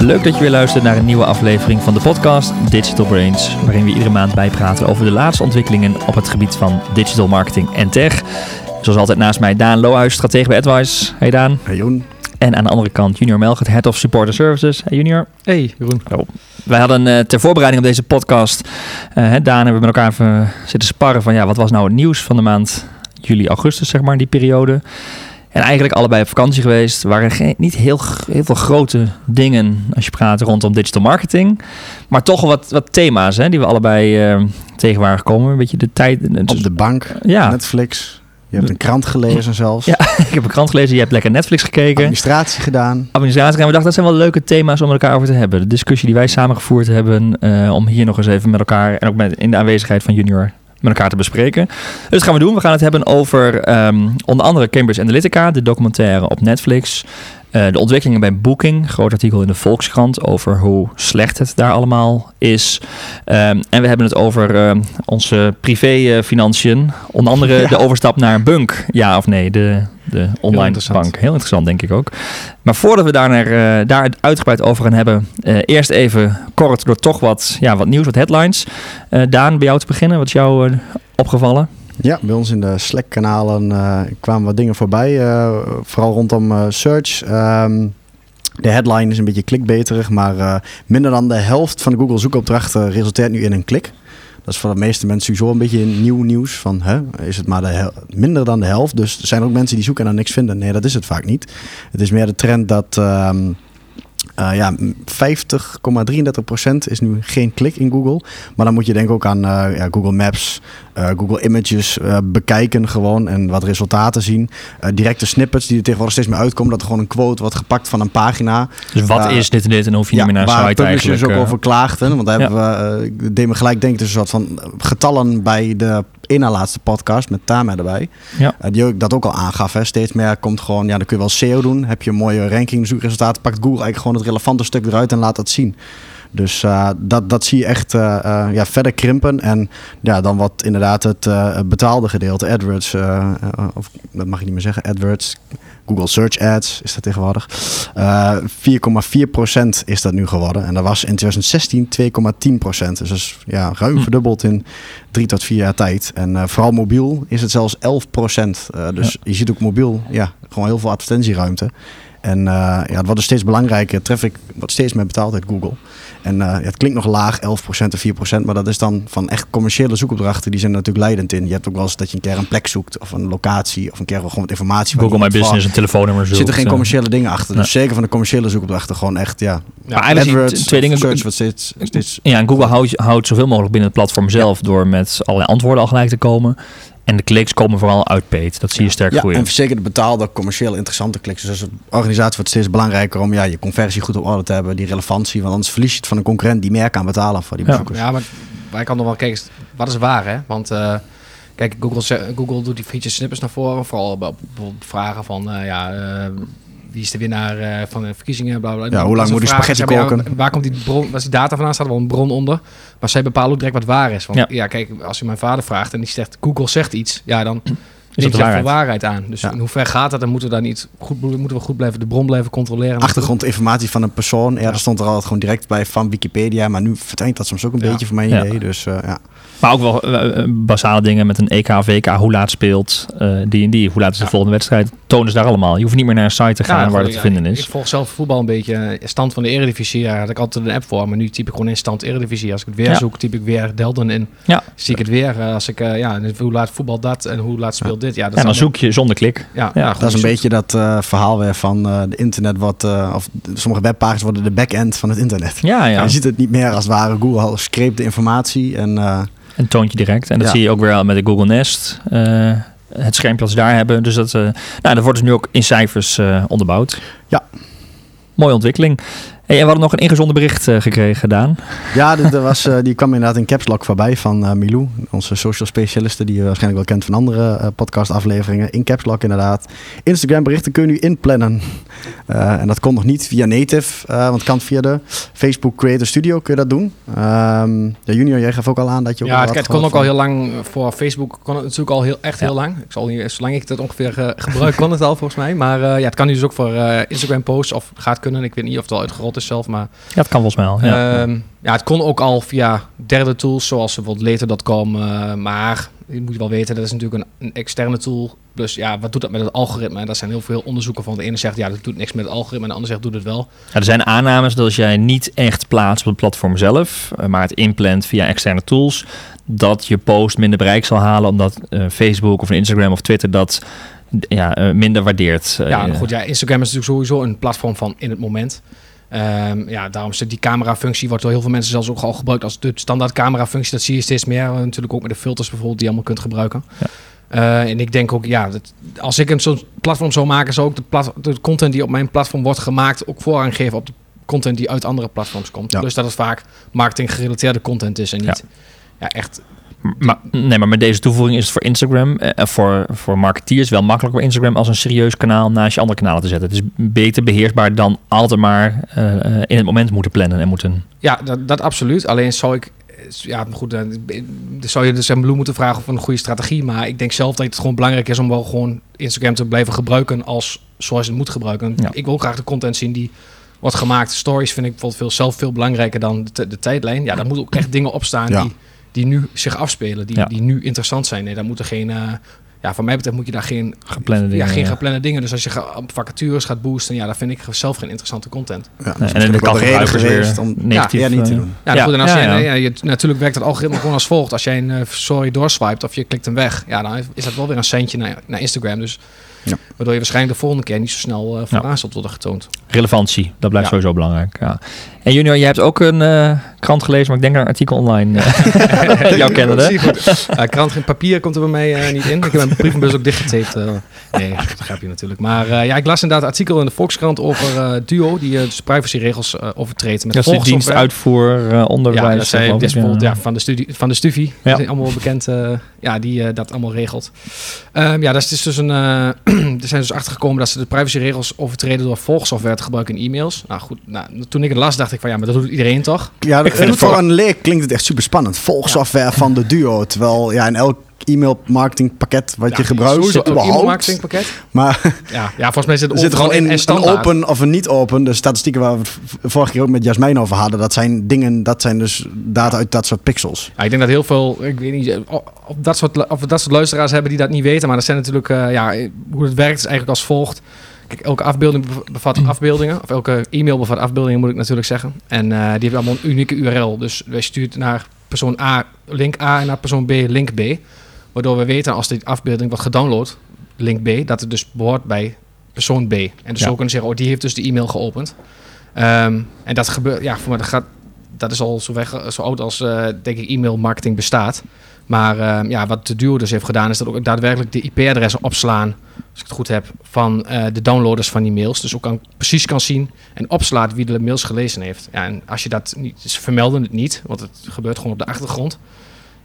Leuk dat je weer luistert naar een nieuwe aflevering van de podcast Digital Brains, waarin we iedere maand bijpraten over de laatste ontwikkelingen op het gebied van digital marketing en tech. Zoals altijd naast mij Daan Lohuis, stratege bij AdWise. Hey Daan. Hey Joen. En aan de andere kant Junior Melgert, Head of Supporter Services. Hey Junior. Hey Jeroen. Oh. Wij hadden uh, ter voorbereiding op deze podcast, uh, Daan hebben we met elkaar even zitten sparren van ja, wat was nou het nieuws van de maand juli, augustus zeg maar, die periode. En eigenlijk allebei op vakantie geweest. Waren geen, niet heel, heel veel grote dingen als je praat rondom digital marketing. Maar toch wat, wat thema's hè, die we allebei uh, tegen waren gekomen. Een beetje de tijd. Op de bank, ja. Netflix. Je hebt een krant gelezen zelfs. Ja, ik heb een krant gelezen. Je hebt lekker Netflix gekeken. Administratie gedaan. Administratie gedaan. We dachten, dat zijn wel leuke thema's om met elkaar over te hebben. De discussie die wij samengevoerd hebben. Uh, om hier nog eens even met elkaar. En ook met, in de aanwezigheid van Junior met elkaar te bespreken. Dus dat gaan we doen. We gaan het hebben over um, onder andere Cambridge Analytica, de documentaire op Netflix. Uh, de ontwikkelingen bij Booking, groot artikel in de Volkskrant over hoe slecht het daar allemaal is. Um, en we hebben het over uh, onze privé-financiën. Onder andere ja. de overstap naar Bunk, ja of nee, de, de online Heel bank. Heel interessant, denk ik ook. Maar voordat we daar, naar, uh, daar uitgebreid over gaan hebben, uh, eerst even kort door toch wat, ja, wat nieuws, wat headlines. Uh, Daan, bij jou te beginnen, wat is jou opgevallen? Ja, bij ons in de Slack-kanalen uh, kwamen wat dingen voorbij. Uh, vooral rondom uh, search. Um, de headline is een beetje clickbaiterig, maar minder dan de helft van de Google zoekopdrachten resulteert nu in een klik. Dat is voor de meeste mensen sowieso een beetje nieuw nieuws. Van, hè, is het maar de minder dan de helft? Dus er zijn ook mensen die zoeken en dan niks vinden. Nee, dat is het vaak niet. Het is meer de trend dat... Um, uh, ja, 50,33% is nu geen klik in Google. Maar dan moet je denken ook aan uh, ja, Google Maps, uh, Google Images bekijken gewoon en wat resultaten zien. directe snippets die er tegenwoordig steeds meer uitkomen. Dat er gewoon een quote wordt gepakt van een pagina. Dus wat is dit en dit en hoef je ja, niet meer naar waar site eigenlijk. ook over klaagden. Want daar ja. hebben we, uh, deed me gelijk denken, dus een soort van getallen bij de ene laatste podcast met Tama erbij. Ja. Uh, die ook, dat ook al aangaf. Hè. Steeds meer komt gewoon, ja, dan kun je wel SEO doen. Heb je een mooie ranking zoekresultaten, pakt Google eigenlijk gewoon het relevante stuk eruit en laat dat zien. Dus uh, dat, dat zie je echt uh, uh, ja, verder krimpen. En ja, dan wat inderdaad het betaalde gedeelte, AdWords, of dat mag ik niet meer zeggen, AdWords, Google Search Ads is dat tegenwoordig. 4,4% is dat nu geworden. En dat was in 2016 2,10%. Dus dat is ja, ruim hm. verdubbeld in drie tot vier jaar tijd. En vooral mobiel is het zelfs 11%. dus ja. je ziet ook mobiel, ja, gewoon heel veel advertentieruimte. En uh, ja, het wordt dus steeds belangrijker. Traffic wordt steeds meer betaald uit Google. En uh, ja, het klinkt nog laag, 11% of 4%, maar dat is dan van echt commerciële zoekopdrachten. Die zijn natuurlijk leidend in. Je hebt ook wel eens dat je een keer een plek zoekt of een locatie of een keer gewoon wat informatie. Google My Business, een telefoonnummer zoekt. Er zitten geen commerciële dingen achter. Dus nee. zeker van de commerciële zoekopdrachten gewoon echt, ja. ja maar eigenlijk twee dingen. Search wat steeds, steeds... Ja, en Google houdt, houdt zoveel mogelijk binnen het platform zelf ja. door met allerlei antwoorden al gelijk te komen. En de kliks komen vooral uit paid. Dat zie je sterk ja, groeien. En zeker de betaalde, commercieel interessante kliks. Dus als een organisatie wordt steeds belangrijker om ja, je conversie goed op orde te hebben. Die relevantie. Want anders verlies je het van een concurrent die meer kan betalen voor die bezoekers. Ja, maar wij kan nog wel kijken, wat is waar hè? Want uh, kijk, Google, Google doet die feature snippets naar voren. Vooral bijvoorbeeld vragen van uh, ja... Uh, wie is de winnaar uh, van de verkiezingen? Bla, bla. Ja, hoe lang moet die spaghetti koken? Waar komt die bron, als die data vandaan staat, wel een bron onder. Maar zij bepalen ook direct wat waar is. Want ja. ja, kijk, als je mijn vader vraagt en die zegt, Google zegt iets, ja, dan is het waarheid. waarheid aan. Dus ja. in hoever gaat dat, dan moeten we daar niet goed, moeten we goed blijven de bron blijven controleren. Achtergrondinformatie van een persoon, ja, ja. daar stond er altijd gewoon direct bij van Wikipedia, maar nu verdwijnt dat soms ook een beetje van mijn idee. Dus uh, ja. Maar ook wel uh, basale dingen met een EK, VK, hoe laat speelt uh, die en die, hoe laat is de ja. volgende wedstrijd, tonen ze daar allemaal. Je hoeft niet meer naar een site te gaan ja, waar dat te vinden is. Ik volg zelf voetbal een beetje, stand van de Eredivisie, daar had ik altijd een app voor, maar nu typ ik gewoon in stand Eredivisie. Als ik het weer zoek, typ ik weer Delden in. Ja. Zie ik het weer, als ik, ja, hoe laat voetbal dat en hoe laat speelt dit. Ja, dat en dan zoek je zonder klik. Ja, ja dat is een beetje dat uh, verhaal weer van uh, de internet wat, uh, of sommige webpagina's worden de back-end van het internet. Ja, ja. je ziet het niet meer als het ware. Google screept de informatie en en toont je direct. En dat Ja. zie je ook weer met de Google Nest. eh, het schermpje ze daar hebben. Dus dat, eh, nou, dat wordt dus nu ook in cijfers eh, onderbouwd. Ja. Mooie ontwikkeling. Hey, en we hadden nog een ingezonden bericht eh, gekregen gedaan. Ja, dit, er was, eh, die kwam inderdaad in caps lock voorbij van eh, Milou, onze social specialiste die je waarschijnlijk wel kent van andere eh, podcast afleveringen. In caps lock inderdaad. Instagram berichten kun je nu inplannen. Eh, en dat kon nog niet via native, eh, want het kan via de Facebook Creator Studio kun je dat doen. Ehm, ja, Junior, jij gaf ook al aan dat je ook Ja, het, kon ook al heel lang voor Facebook. Kon het natuurlijk al heel, echt Ja. heel lang. Ik zal hier, zolang ik het ongeveer gebruik, kon het al volgens mij. Maar eh, ja, het kan nu dus ook voor eh, Instagram posts of gaat kunnen. Ik weet niet of het al uitgerold is dus zelf, maar... Ja, het kan volgens mij al. Ja. Ehm, ja, het kon ook al via derde tools, zoals bijvoorbeeld Later.com. Uh, maar je moet wel weten, dat is natuurlijk een, een, externe tool. Dus ja, wat doet dat met het algoritme? En dat zijn heel veel onderzoeken van. De ene zegt, ja, dat doet niks met het algoritme. En de ander zegt, doet het wel. Ja, er zijn aannames dat als jij niet echt plaatst op het platform zelf, maar het inplant via externe tools, dat je post minder bereik zal halen, omdat uh, Facebook of Instagram of Twitter dat ja, uh, minder waardeert. ja, goed. Ja, Instagram is natuurlijk sowieso een platform van in het moment. Um, ja, daarom is die camera-functie wordt door heel veel mensen zelfs ook al gebruikt als de standaard camera-functie. Dat zie je steeds meer. Natuurlijk ook met de filters bijvoorbeeld die je allemaal kunt gebruiken. Ja. Uh, en ik denk ook, ja, dat, als ik een zo'n platform zou maken, zou ook de, plat, de content die op mijn platform wordt gemaakt ook voorrang geven op de content die uit andere platforms komt. Ja. Dus dat het vaak marketing gerelateerde content is en niet ja. ja echt maar, nee, maar met deze toevoeging is het voor Instagram, eh, voor, voor marketeers wel makkelijker op Instagram als een serieus kanaal naast je andere kanalen te zetten. Het is beter beheersbaar dan altijd maar uh, in het moment moeten plannen en moeten. Ja, dat, dat absoluut. Alleen zou ik ja, goed, dan zou je dus een bloem moeten vragen of een goede strategie. Maar ik denk zelf dat het gewoon belangrijk is om wel gewoon Instagram te blijven gebruiken als zoals je het moet gebruiken. Ja. Ik wil graag de content zien die wordt gemaakt. Stories vind ik bijvoorbeeld veel, zelf veel belangrijker dan de, de tijdlijn. Ja, daar moeten ook echt dingen op staan ja. die die nu zich afspelen, die, die nu interessant zijn. Nee, daar moeten geen. Uh, ja, van mij betreft moet je daar geen geplande dingen. Ja, geen geplande dingen. Dus als je op vacatures gaat boosten, ja, daar vind ik zelf geen interessante content. Ja, nee, en dan kan reden geweest om negatief, ja, niet te doen. Ja, goed, en als je, ja, je, natuurlijk werkt het algoritme gewoon als volgt. Als jij een uh, sorry doorswipet of je klikt hem weg, ja, dan is dat wel weer een centje naar, naar Instagram. Dus ja. Waardoor je waarschijnlijk de volgende keer niet zo snel uh, vooraan zult worden getoond. Relevantie, dat blijft sowieso belangrijk. Ja. En Junior, je hebt ook een uh, krant gelezen, maar ik denk naar een artikel online. Uh, jouw kennende. uh, krant in papier komt er bij mij niet in. Ik heb mijn brievenbus ook dichtgetaped. nee, dat begrijp je natuurlijk. Maar ja, ik las inderdaad een artikel in de Volkskrant over Duo, die dus privacyregels overtreedt. Met dat is de dienst uitvoer onderwijs. Ja, dat is bijvoorbeeld ja, van de studie, van de studie. Ja. Dat is allemaal bekend. ja, die dat allemaal regelt. Um, ja, dat is dus een er zijn dus achtergekomen dat ze de privacyregels overtreden door volgsoftware te gebruiken in e-mails. Nou goed, nou, toen ik het las dacht ik van ja, maar dat doet iedereen toch? Ja, ik vind voor een leek klinkt het echt super spannend. Volgsoftware van de Duo, terwijl ja, in elk e-mail marketing pakket wat je gebruikt zit überhaupt. marketing pakket. Maar ja, ja, volgens mij zit het zit gewoon in een open of een niet open. De statistieken waar we vorige keer ook met Jasmijn over hadden, dat zijn dingen, dat zijn dus data uit dat soort pixels. Ja, ik denk dat heel veel, ik weet niet of dat soort, of dat soort luisteraars hebben die dat niet weten, maar dat zijn natuurlijk, uh, ja, hoe het werkt is eigenlijk als volgt. Kijk, elke afbeelding bevat mm. afbeeldingen. Of elke e-mail bevat afbeeldingen, moet ik natuurlijk zeggen. En uh, die hebben allemaal een unieke URL. Dus wij stuurt naar persoon A link A en naar persoon B link B. Waardoor we weten als die afbeelding wordt gedownload, link B, dat het dus behoort bij persoon B. En dus ja. zo kunnen zeggen, oh, die heeft dus de e-mail geopend. Um, en dat gebeurt, ja, voor mij dat gaat, dat is al zo, weg, zo oud als, uh, denk ik, e-mail marketing bestaat. Maar uh, ja, wat de Duo dus heeft gedaan, is dat ook daadwerkelijk de IP-adressen opslaan, als ik het goed heb, van uh, de downloaders van die mails. Dus ook kan, precies kan zien en opslaat wie de mails gelezen heeft. Ja, en als je dat niet, ze vermelden het niet, want het gebeurt gewoon op de achtergrond.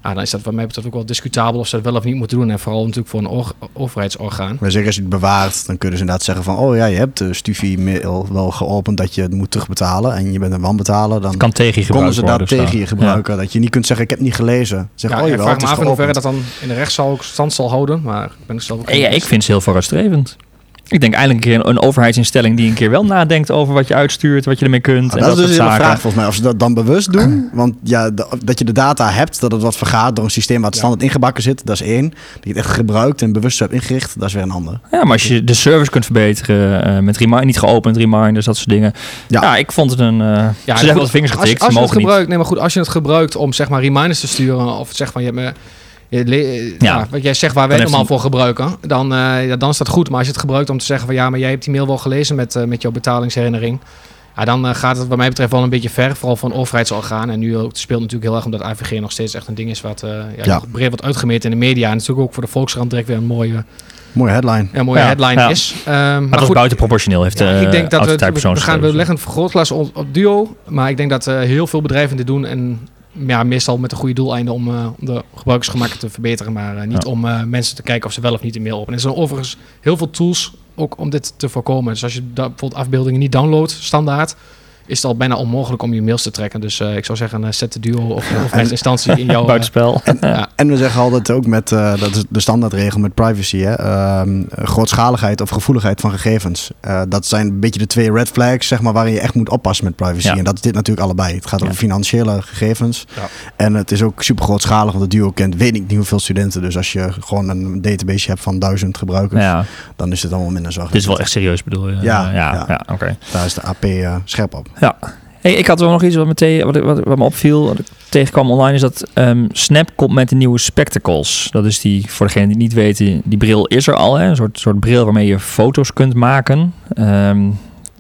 Ja, dan is dat wat mij betreft ook wel discutabel of ze dat wel of niet moeten doen. En vooral natuurlijk voor een overheidsorgaan. Maar zeker als je het bewaart, dan kunnen ze inderdaad zeggen van... oh ja, je hebt de Stufie-mail wel geopend dat je het moet terugbetalen... en je bent een wanbetaler. Dan kan tegen je konden ze dat tegen je gebruiken. Dat je niet kunt zeggen, ik heb niet gelezen. Zeg, ja, oh, je vraag me af in hoeverre dat dan in de rechtszaal stand zal houden. Maar ik ben er zelf ook... Ja, ik vind ze heel vooruitstrevend. Ik denk eigenlijk een keer een, overheidsinstelling die een keer wel nadenkt over wat je uitstuurt, wat je ermee kunt. Nou, dat, is dus een vraag volgens mij. Of ze dat dan bewust doen. Want ja, dat je de data hebt, dat het wat vergaat door een systeem wat standaard ingebakken zit, dat is één. Dat je het echt gebruikt en bewust hebt ingericht, dat is weer een ander. Ja, maar als je de service kunt verbeteren uh, met remind, niet geopend reminders, dat soort dingen. Ja, ja ik vond het een. Uh, ja, ze hebben wat vingers getikt. Als, als je het gebruikt, nee, maar goed, als je het gebruikt om zeg maar reminders te sturen of zeg maar je hebt me ja. wat jij zegt waar wij normaal voor gebruiken, dan, uh, ja, dan is dat goed. Maar als je het gebruikt om te zeggen van ja, maar jij hebt die mail wel gelezen met, uh, met jouw betalingsherinnering. Ja, dan uh, gaat het wat mij betreft wel een beetje ver, vooral van overheidsorgaan. En nu ook, speelt natuurlijk heel erg omdat AVG nog steeds echt een ding is wat ja, ja. breed wordt uitgemeten in de media. En natuurlijk ook voor de Volkskrant direct weer een mooie... Mooie headline. Ja, mooie headline is. Um, maar, maar dat buiten proportioneel heeft ja, Ik denk dat we, we, gaan, we leggen een vergrootglas op, op duo. Maar ik denk dat heel veel bedrijven dit doen. En ja, meestal met een goede doeleinden om, uh, om de gebruikersgemak te verbeteren, maar uh, niet ja. om uh, mensen te kijken of ze wel of niet een mail openen. Er zijn overigens heel veel tools ook om dit te voorkomen. Dus als je bijvoorbeeld afbeeldingen niet downloadt standaard, is het al bijna onmogelijk om je mails te trekken. Dus uh, ik zou zeggen, uh, zet de duo of, of instantie in jouw... Buitenspel. En, ja. en, we zeggen altijd ook met, uh, dat is de standaardregel met privacy, hè, ehm, grootschaligheid of gevoeligheid van gegevens. dat zijn een beetje de twee red flags, zeg maar, waarin je echt moet oppassen met privacy. Ja. En dat is dit natuurlijk allebei. Het gaat over financiële gegevens. Ja. En het is ook super grootschalig, want de duo kent weet ik niet hoeveel studenten. Dus als je gewoon een database hebt van duizend gebruikers, dan is het allemaal minder zorg. Dit is wel echt serieus bedoel je? Ja, ja, ja. oké. Daar is de AP scherp op. Ja. Hey, ik had wel nog iets wat me, wat, wat, me opviel, wat ik tegenkwam online, is dat um, Snap komt met de nieuwe spectacles. Dat is die, voor degenen die niet weten, die bril is er al. Hè? Een soort, soort bril waarmee je foto's kunt maken. Um,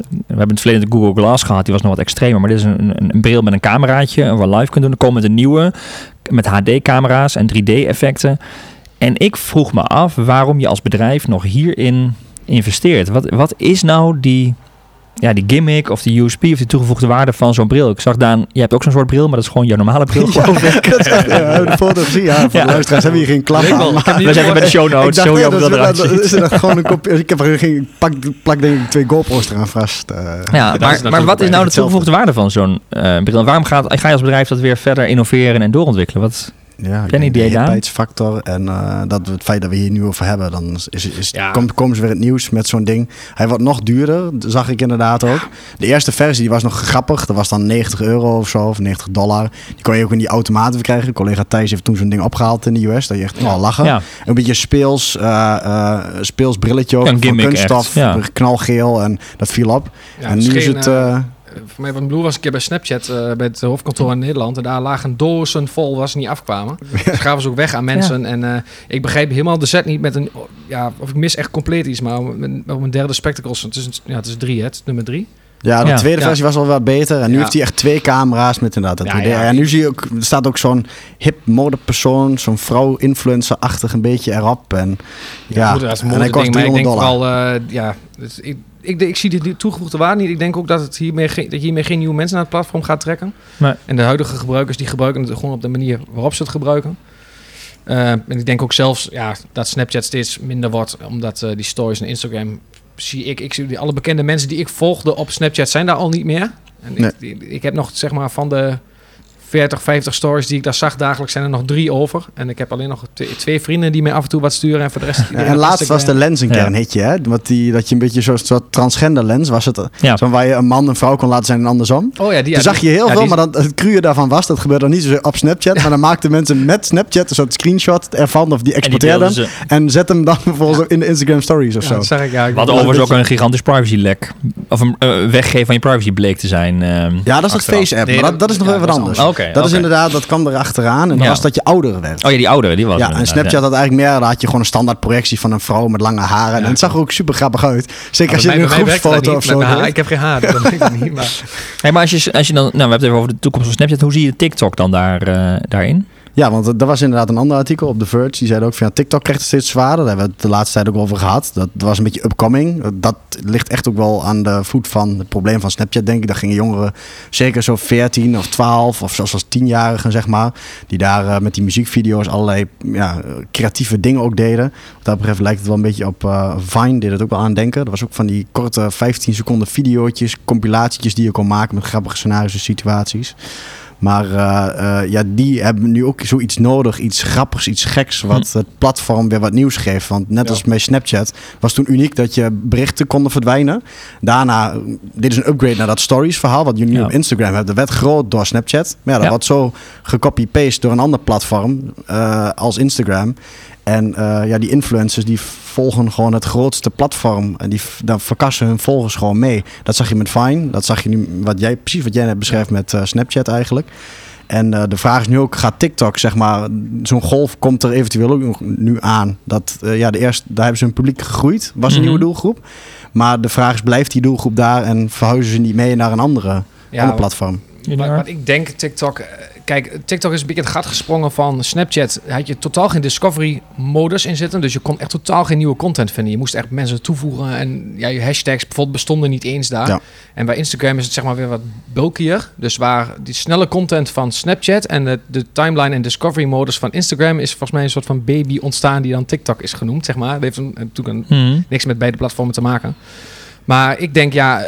we hebben het verleden de Google Glass gehad, die was nog wat extremer. Maar dit is een, een, een bril met een cameraatje, waar live kunt doen. Er komt met een nieuwe, met HD-camera's en 3D-effecten. En ik vroeg me af waarom je als bedrijf nog hierin investeert. Wat, wat is nou die ja, die gimmick of die USP of die toegevoegde waarde van zo'n bril. Ik zag Daan, je hebt ook zo'n soort bril, maar dat is gewoon je normale bril. Ja, ja, de foto gezien. Ja, van ja. de luisteraars hebben hier geen klap aan. We zeggen bij de show notes, show je dat eruit Is er gewoon een kopie? Ik heb er geen, pak, plak denk ik twee GoPro's eraan vast. Uh, ja, maar, maar wat is nou de toegevoegde waarde van zo'n uh, bril? Waarom gaat, ga je als bedrijf dat weer verder innoveren en doorontwikkelen? Wat... Ja, Ken die hippigheidsfactor en uh, dat het feit dat we hier nu over hebben, dan is, is, ja. komt, komen ze weer het nieuws met zo'n ding. Hij wordt nog duurder, zag ik inderdaad ook. De eerste versie die was nog grappig, dat was dan 90 euro of zo, of 90 dollar. Die kon je ook in die automaten krijgen. Collega Thijs heeft toen zo'n ding opgehaald in de US, dat je echt wel lachen. Ja. Een beetje speels, uh, uh, speels brilletje ook, van kunststof, knalgeel en dat viel op. en nu is het voor mij van Blue was een keer bij Snapchat uh, bij het hoofdkantoor in Nederland. En daar lagen dozen vol waar ze niet afkwamen. Ja. Dus gaven ze ook weg aan mensen. En uh, ik begreep helemaal de set niet met een... Ja, of ik mis echt compleet iets, maar op een derde spectacles. Het is, ja, het is drie, hè? Het is nummer drie. Ja, de tweede versie was al wat beter. En nu heeft hij echt twee camera's met inderdaad dat ja, En nu zie je ook, er staat ook zo'n hip modepersoon, zo'n vrouw-influencer-achtig een beetje erop. En ja, goed, dat is en hij kost ding, maar ik denk Wel, uh, ja, dus ik, ik, ik, zie de toegevoegde waarde niet. Ik denk ook dat, het hiermee, dat je hiermee geen nieuwe mensen naar het platform gaat trekken. Nee. En de huidige gebruikers die gebruiken het gewoon op de manier waarop ze het gebruiken. Uh, en ik denk ook zelfs ja, dat Snapchat steeds minder wordt, omdat uh, die stories en Instagram zie ik, ik zie alle bekende mensen die ik volgde op Snapchat zijn daar al niet meer. En nee. ik, ik, heb nog zeg maar van de 40, 50 stories die ik daar zag dagelijks zijn er nog drie over. En ik heb alleen nog twee vrienden die mij af en toe wat sturen. En voor de rest. en laatst was de lens een keer een hitje, hè? Want die, dat je een beetje zo'n soort transgender lens was het. Ja. Zo waar je een man een vrouw kon laten zijn en andersom. Oh ja, die, Toen zag je heel veel, maar dan, het cruwe daarvan was, dat gebeurde dan niet zo op Snapchat. Maar dan maakten mensen met Snapchat een soort screenshot ervan of die exporteerden. En, en zet hem dan vervolgens in de Instagram stories of zo. Dat ik, ja, Wat overigens ook een gigantisch privacy lek. Of een uh, weggeven van je privacy bleek te zijn. Uh, ja, dat is het Face app. maar dat, dat is nog even wat anders. Oké dat is inderdaad, dat kwam erachteraan. En dan was dat je oudere werd. Oh ja, die oudere, die was Ja, en Snapchat had eigenlijk meer, had je gewoon een standaard projectie van een vrouw met lange haren. En het zag er ook super grappig uit. Zeker als je een groepsfoto of zo Ik heb geen haar, dat weet ik niet. Maar... Hey, maar als je, als je dan, nou we hebben het even over de toekomst van Snapchat. Hoe zie je TikTok dan daar, uh, daarin? Ja, want er was inderdaad een ander artikel op The Verge. Die zei ook van ja, TikTok krijgt het steeds zwaarder. Daar hebben we het de laatste tijd ook over gehad. Dat was een beetje upcoming. Dat ligt echt ook wel aan de voet van het probleem van Snapchat, denk ik. Daar gingen jongeren, zeker zo 14 of 12 of zelfs als tienjarigen, zeg maar. Die daar uh, met die muziekvideo's allerlei ja, creatieve dingen ook deden. Wat dat betreft lijkt het wel een beetje op uh, Vine, deed het ook wel aan denken. Er was ook van die korte 15 seconden videootjes, compilatiejes die je kon maken met grappige scenario's en situaties. Maar uh, uh, ja, die hebben nu ook zoiets nodig. Iets grappigs, iets geks. Wat hm. het platform weer wat nieuws geeft. Want net als bij Snapchat was toen uniek dat je berichten konden verdwijnen. Daarna, dit is een upgrade naar dat stories verhaal. Wat je nu op Instagram hebt. Dat werd groot door Snapchat. Maar ja, dat wordt zo gecopy-paste door een ander platform. Uh, als Instagram. En uh, ja, die influencers die volgen gewoon het grootste platform. En die dan verkassen hun volgers gewoon mee. Dat zag je met Vine. Dat zag je nu, wat jij, precies wat jij net beschrijft met uh, Snapchat eigenlijk. En uh, de vraag is nu ook, gaat TikTok, zeg maar, zo'n golf komt er eventueel ook nu aan. Dat, ja, de eerste, daar hebben ze hun publiek gegroeid, was een mhm. nieuwe doelgroep. Maar de vraag is, blijft die doelgroep daar en verhuizen ze niet mee naar een andere, ja, platform? Wat, wat, ik denk, TikTok kijk, TikTok is een beetje het gat gesprongen van Snapchat. Had je totaal geen discovery-modus in zitten. Dus je kon echt totaal geen nieuwe content vinden. Je moest echt mensen toevoegen. En ja, je hashtags bijvoorbeeld bestonden niet eens daar. En bij Instagram is het zeg maar weer wat bulkier. Dus waar die snelle content van Snapchat en de, de timeline en discovery-modus van Instagram... is volgens mij een soort van baby ontstaan die dan TikTok is genoemd, zeg maar. Dat heeft natuurlijk een, mhm. niks met beide platformen te maken. Maar ik denk ja,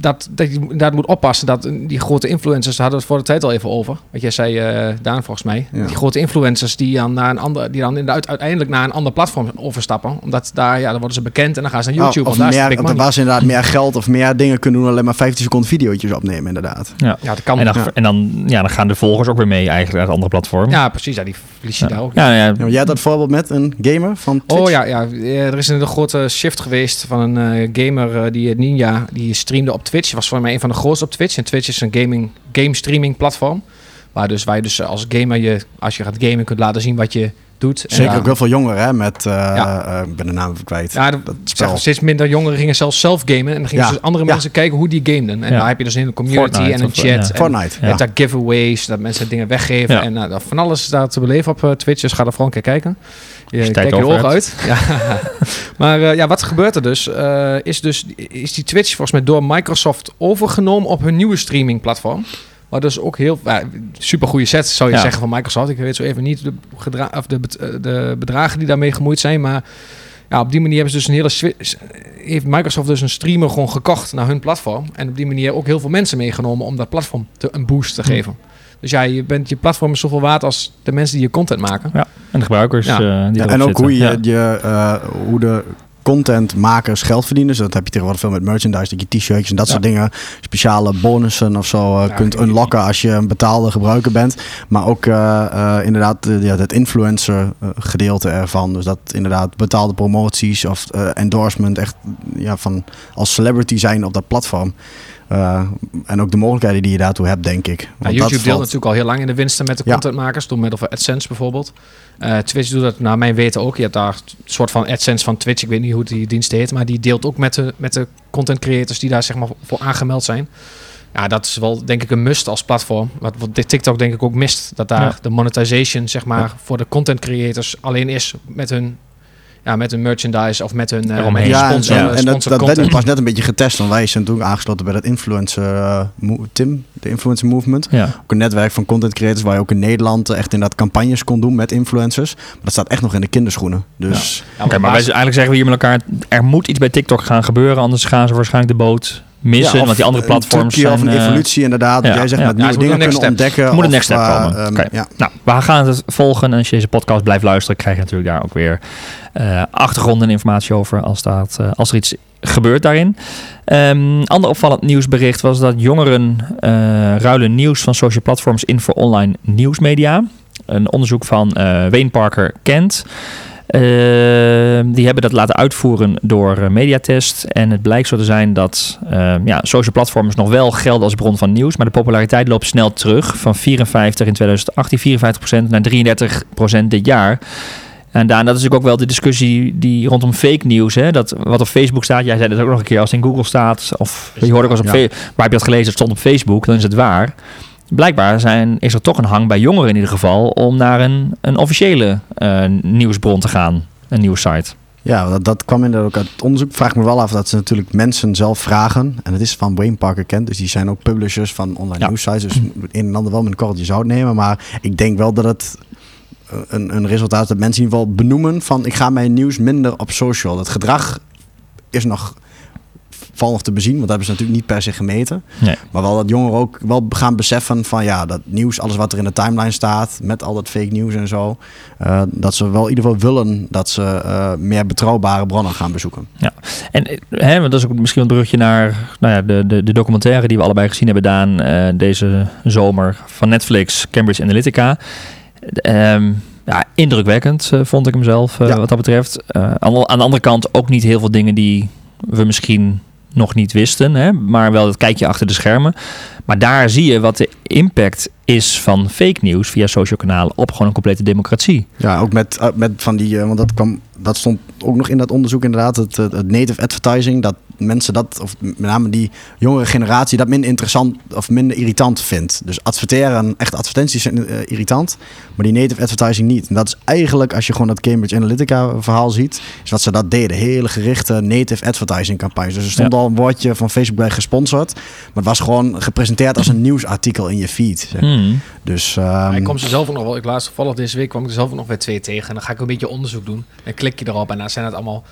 dat, dat je daar moet oppassen dat die grote influencers, daar hadden we het voor de tijd al even over. Wat jij zei, uh, Daan, volgens mij. Die grote influencers die dan, naar een ander, die dan inderdaad uiteindelijk naar een ander platform overstappen. Omdat daar, ja, dan worden ze bekend en dan gaan ze naar oh, YouTube. of, of meer, daar waar ze inderdaad meer geld of meer dingen kunnen doen, alleen maar 15 seconden video's opnemen, inderdaad. Ja, ja dat kan. En dan, en dan, ja, dan gaan de volgers ook weer mee eigenlijk naar het andere platform. Ja, precies. Ja, die verlies je daar ook. Ja, ja. jij had dat voorbeeld met een gamer van Twitch? Oh ja, ja, er is een grote shift geweest van een uh, gamer, uh, die Ninja, die streamde op Twitch. Was voor mij een van de grootste op Twitch. En Twitch is een gaming, game streaming platform. Waar, dus, waar je dus als gamer, je, als je gaat gamen, kunt laten zien wat je doet. Zeker ook heel veel jongeren, hè, met, uh, ja. uh, ben de naam kwijt. Ja, dat spel. steeds minder jongeren gingen zelfs zelf gamen. En dan gingen dus andere mensen kijken hoe die gameden. En daar heb je dus een community en een chat. En, Fortnite. En daar giveaways, dat mensen dingen weggeven. En uh, van alles daar te beleven op Twitch. Dus ga er vooral een keer kijken. Je kijkt je ogen uit. ja. maar ja, wat gebeurt er dus? is dus is die Twitch volgens mij door Microsoft overgenomen op hun nieuwe streaming platform. Maar dus ook heel uh, super goede set, zou je zeggen van Microsoft. Ik weet zo even niet de, of de, eh, de bedragen die daarmee gemoeid zijn. Maar ja, op die manier hebben ze dus een hele heeft Microsoft dus een streamer gewoon gekocht naar hun platform. En op die manier ook heel veel mensen meegenomen om dat platform te, een boost te hm. Dus ja, je, bent, je platform is zoveel waard als de mensen die je content maken. Ja, en de gebruikers. Ja. Uh, die en ook hoe, je, je uh, hoe de contentmakers geld verdienen. Dus dat heb je tegenwoordig veel met merchandise, dat je t-shirts en dat soort dingen, speciale bonussen of zo uh, kunt unlocken als je een betaalde gebruiker bent. Maar ook uh, uh, inderdaad ja, het influencer gedeelte ervan. Dus dat inderdaad betaalde promoties of endorsement echt ja, van als celebrity zijn op dat platform. Uh, en ook de mogelijkheden die je daartoe hebt, denk ik. Ja, YouTube deelt natuurlijk al heel lang in de winsten met de contentmakers, door middel van AdSense bijvoorbeeld. Uh, Twitch doet dat naar mijn weten ook. Je hebt daar een soort van AdSense van Twitch, ik weet niet hoe die dienst heet, maar die deelt ook met de, met de content creators die daar zeg maar voor aangemeld zijn. Ja, dat is wel denk ik een must als platform. Wat, wat TikTok denk ik ook mist. Dat daar de monetization zeg maar voor de content creators alleen is met hun ja, met een merchandise of met een uh, ja, sponsor. Ja, en dat, dat werd pas net een beetje getest. Want wij zijn toen aangesloten bij dat influencer uh, Tim, de influencer movement. Ja. Ook een netwerk van content creators waar je ook in Nederland echt in dat campagnes kon doen met influencers. Maar dat staat echt nog in de kinderschoenen. Dus ja. maar, maar wij eigenlijk zeggen we hier met elkaar: er moet iets bij TikTok gaan gebeuren, anders gaan ze waarschijnlijk de boot missen. want die andere platforms zijn... Of een eh, evolutie inderdaad. Ja. Jij zegt met nieuwe dingen kunnen ontdekken. moet een next step komen. Um, okay. Nou, we gaan het volgen. En als je deze podcast blijft luisteren, krijg je natuurlijk daar ook weer uh, achtergrond en informatie over als, dat, uh, als er iets gebeurt daarin. Um, ander opvallend nieuwsbericht was dat jongeren ruilen nieuws van social platforms in voor online nieuwsmedia. Een onderzoek van Wayne Parker Kent. Ehm, die hebben dat laten uitvoeren door uh, Mediatest. En het blijkt zo te zijn dat ehm, ja, social platforms nog wel gelden als bron van nieuws. Maar de populariteit loopt snel terug. Van 54 in 2018, 54% naar 33% dit jaar. En daar, dat is natuurlijk ook wel de discussie die rondom fake nieuws. Hè? Dat wat op Facebook staat, jij zei het ook nog een keer, als het in Google staat, of je hoorde ook als op ja. waar heb je dat gelezen, het stond op Facebook, dan is het waar blijkbaar zijn, is er toch een hang bij jongeren in ieder geval om naar een, een officiële uh, nieuwsbron te gaan, een nieuwssite. Ja, dat, dat kwam inderdaad ook uit het onderzoek. Vraag me wel af dat ze natuurlijk mensen zelf vragen. En het is van Wayne Parker kent, dus die zijn ook publishers van online ja. nieuwsites. Dus een en ander wel met een korreltje zout nemen. Maar ik denk wel dat het een, een resultaat is dat mensen in ieder geval benoemen van ik ga mijn nieuws minder op social. Het gedrag is nog val nog te bezien, want dat hebben ze natuurlijk niet per se gemeten. Nee. Maar wel dat jongeren ook wel gaan beseffen van ja, dat nieuws, alles wat er in de timeline staat, met al dat fake nieuws en zo, uh, dat ze wel in ieder geval willen dat ze uh, meer betrouwbare bronnen gaan bezoeken. Ja, en eh, hè, dat is ook misschien een brugje naar nou ja, de, de, de documentaire die we allebei gezien hebben gedaan uh, deze zomer van Netflix, Cambridge Analytica. Um, ja, indrukwekkend vond ik hem zelf ja. wat dat betreft. aan, aan de andere kant ook niet heel veel dingen die we misschien nog niet wisten, hè, maar wel het kijkje achter de schermen. Maar daar zie je wat de impact is van fake news via social kanalen op gewoon een complete democratie. Ja, ook met, uh, met van die, uh, want dat kwam, dat stond ook nog in dat onderzoek inderdaad, het, het native advertising, dat mensen dat, of met name die jongere generatie, dat minder interessant of minder irritant vindt. Dus adverteren, echt advertenties zijn uh, irritant, maar die native advertising niet. En dat is eigenlijk, als je gewoon dat Cambridge Analytica verhaal ziet, is wat ze dat deden. Hele gerichte native advertising campagnes. Dus er stond al een woordje van Facebook bij gesponsord, maar het was gewoon gepresenteerd als een nieuwsartikel in je feed. Hmm. Dus, um... ik kom ze zelf ook nog wel, ik laatst toevallig deze week kwam ik er zelf nog weer twee tegen. En dan ga ik een beetje onderzoek doen. En klik je erop en dan zijn het allemaal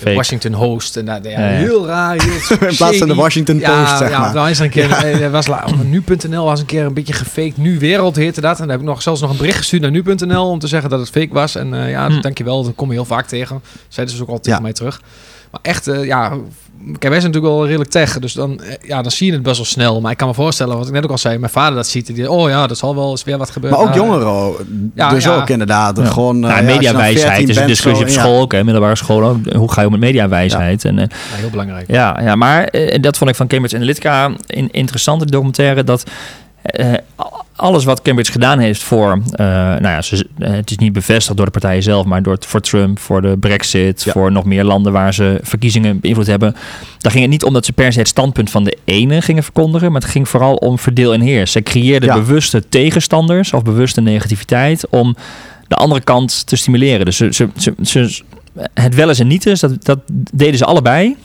Washington Host. En dat, ja, heel raar. Heel In plaats van de Washington Post, zeg ja, maar. Nou, is er een keer, was, nu.nl was een keer een beetje gefaked. Nu Wereld heette dat. En dan heb ik nog, zelfs nog een bericht gestuurd naar nu.nl om te zeggen dat het fake was. En uh, ja, hm. dankjewel. Dat kom je heel vaak tegen. Zeiden ze ook al tegen mij terug. Maar echt, uh, ja, kijk, wij zijn natuurlijk wel redelijk tech, dus dan, eh, ja, dan zie je het best wel snel. Maar ik kan me voorstellen, wat ik net ook al zei, mijn vader dat ziet, die, oh ja, dat zal wel eens weer wat gebeuren. Maar ook jongeren, ja, dus ook inderdaad. Ja. Gewoon, uh, ja, mediawijsheid is een discussie op school ook, hè, middelbare school. Hoe ga je om met mediawijsheid? En, uh, heel belangrijk. Ja, ja maar uh, dat vond ik van Cambridge Analytica in, interessant, de documentaire, dat uh, alles wat Cambridge gedaan heeft voor, uh, nou ja, ze, het is niet bevestigd door de partijen zelf, maar door, voor Trump, voor de Brexit, ja. voor nog meer landen waar ze verkiezingen beïnvloed hebben. Daar ging het niet om dat ze per se het standpunt van de ene gingen verkondigen, maar het ging vooral om verdeel en heers. Ze creëerden ja. bewuste tegenstanders of bewuste negativiteit om de andere kant te stimuleren. Dus ze, ze, ze, ze het wel eens en niet eens, dat, dat deden ze allebei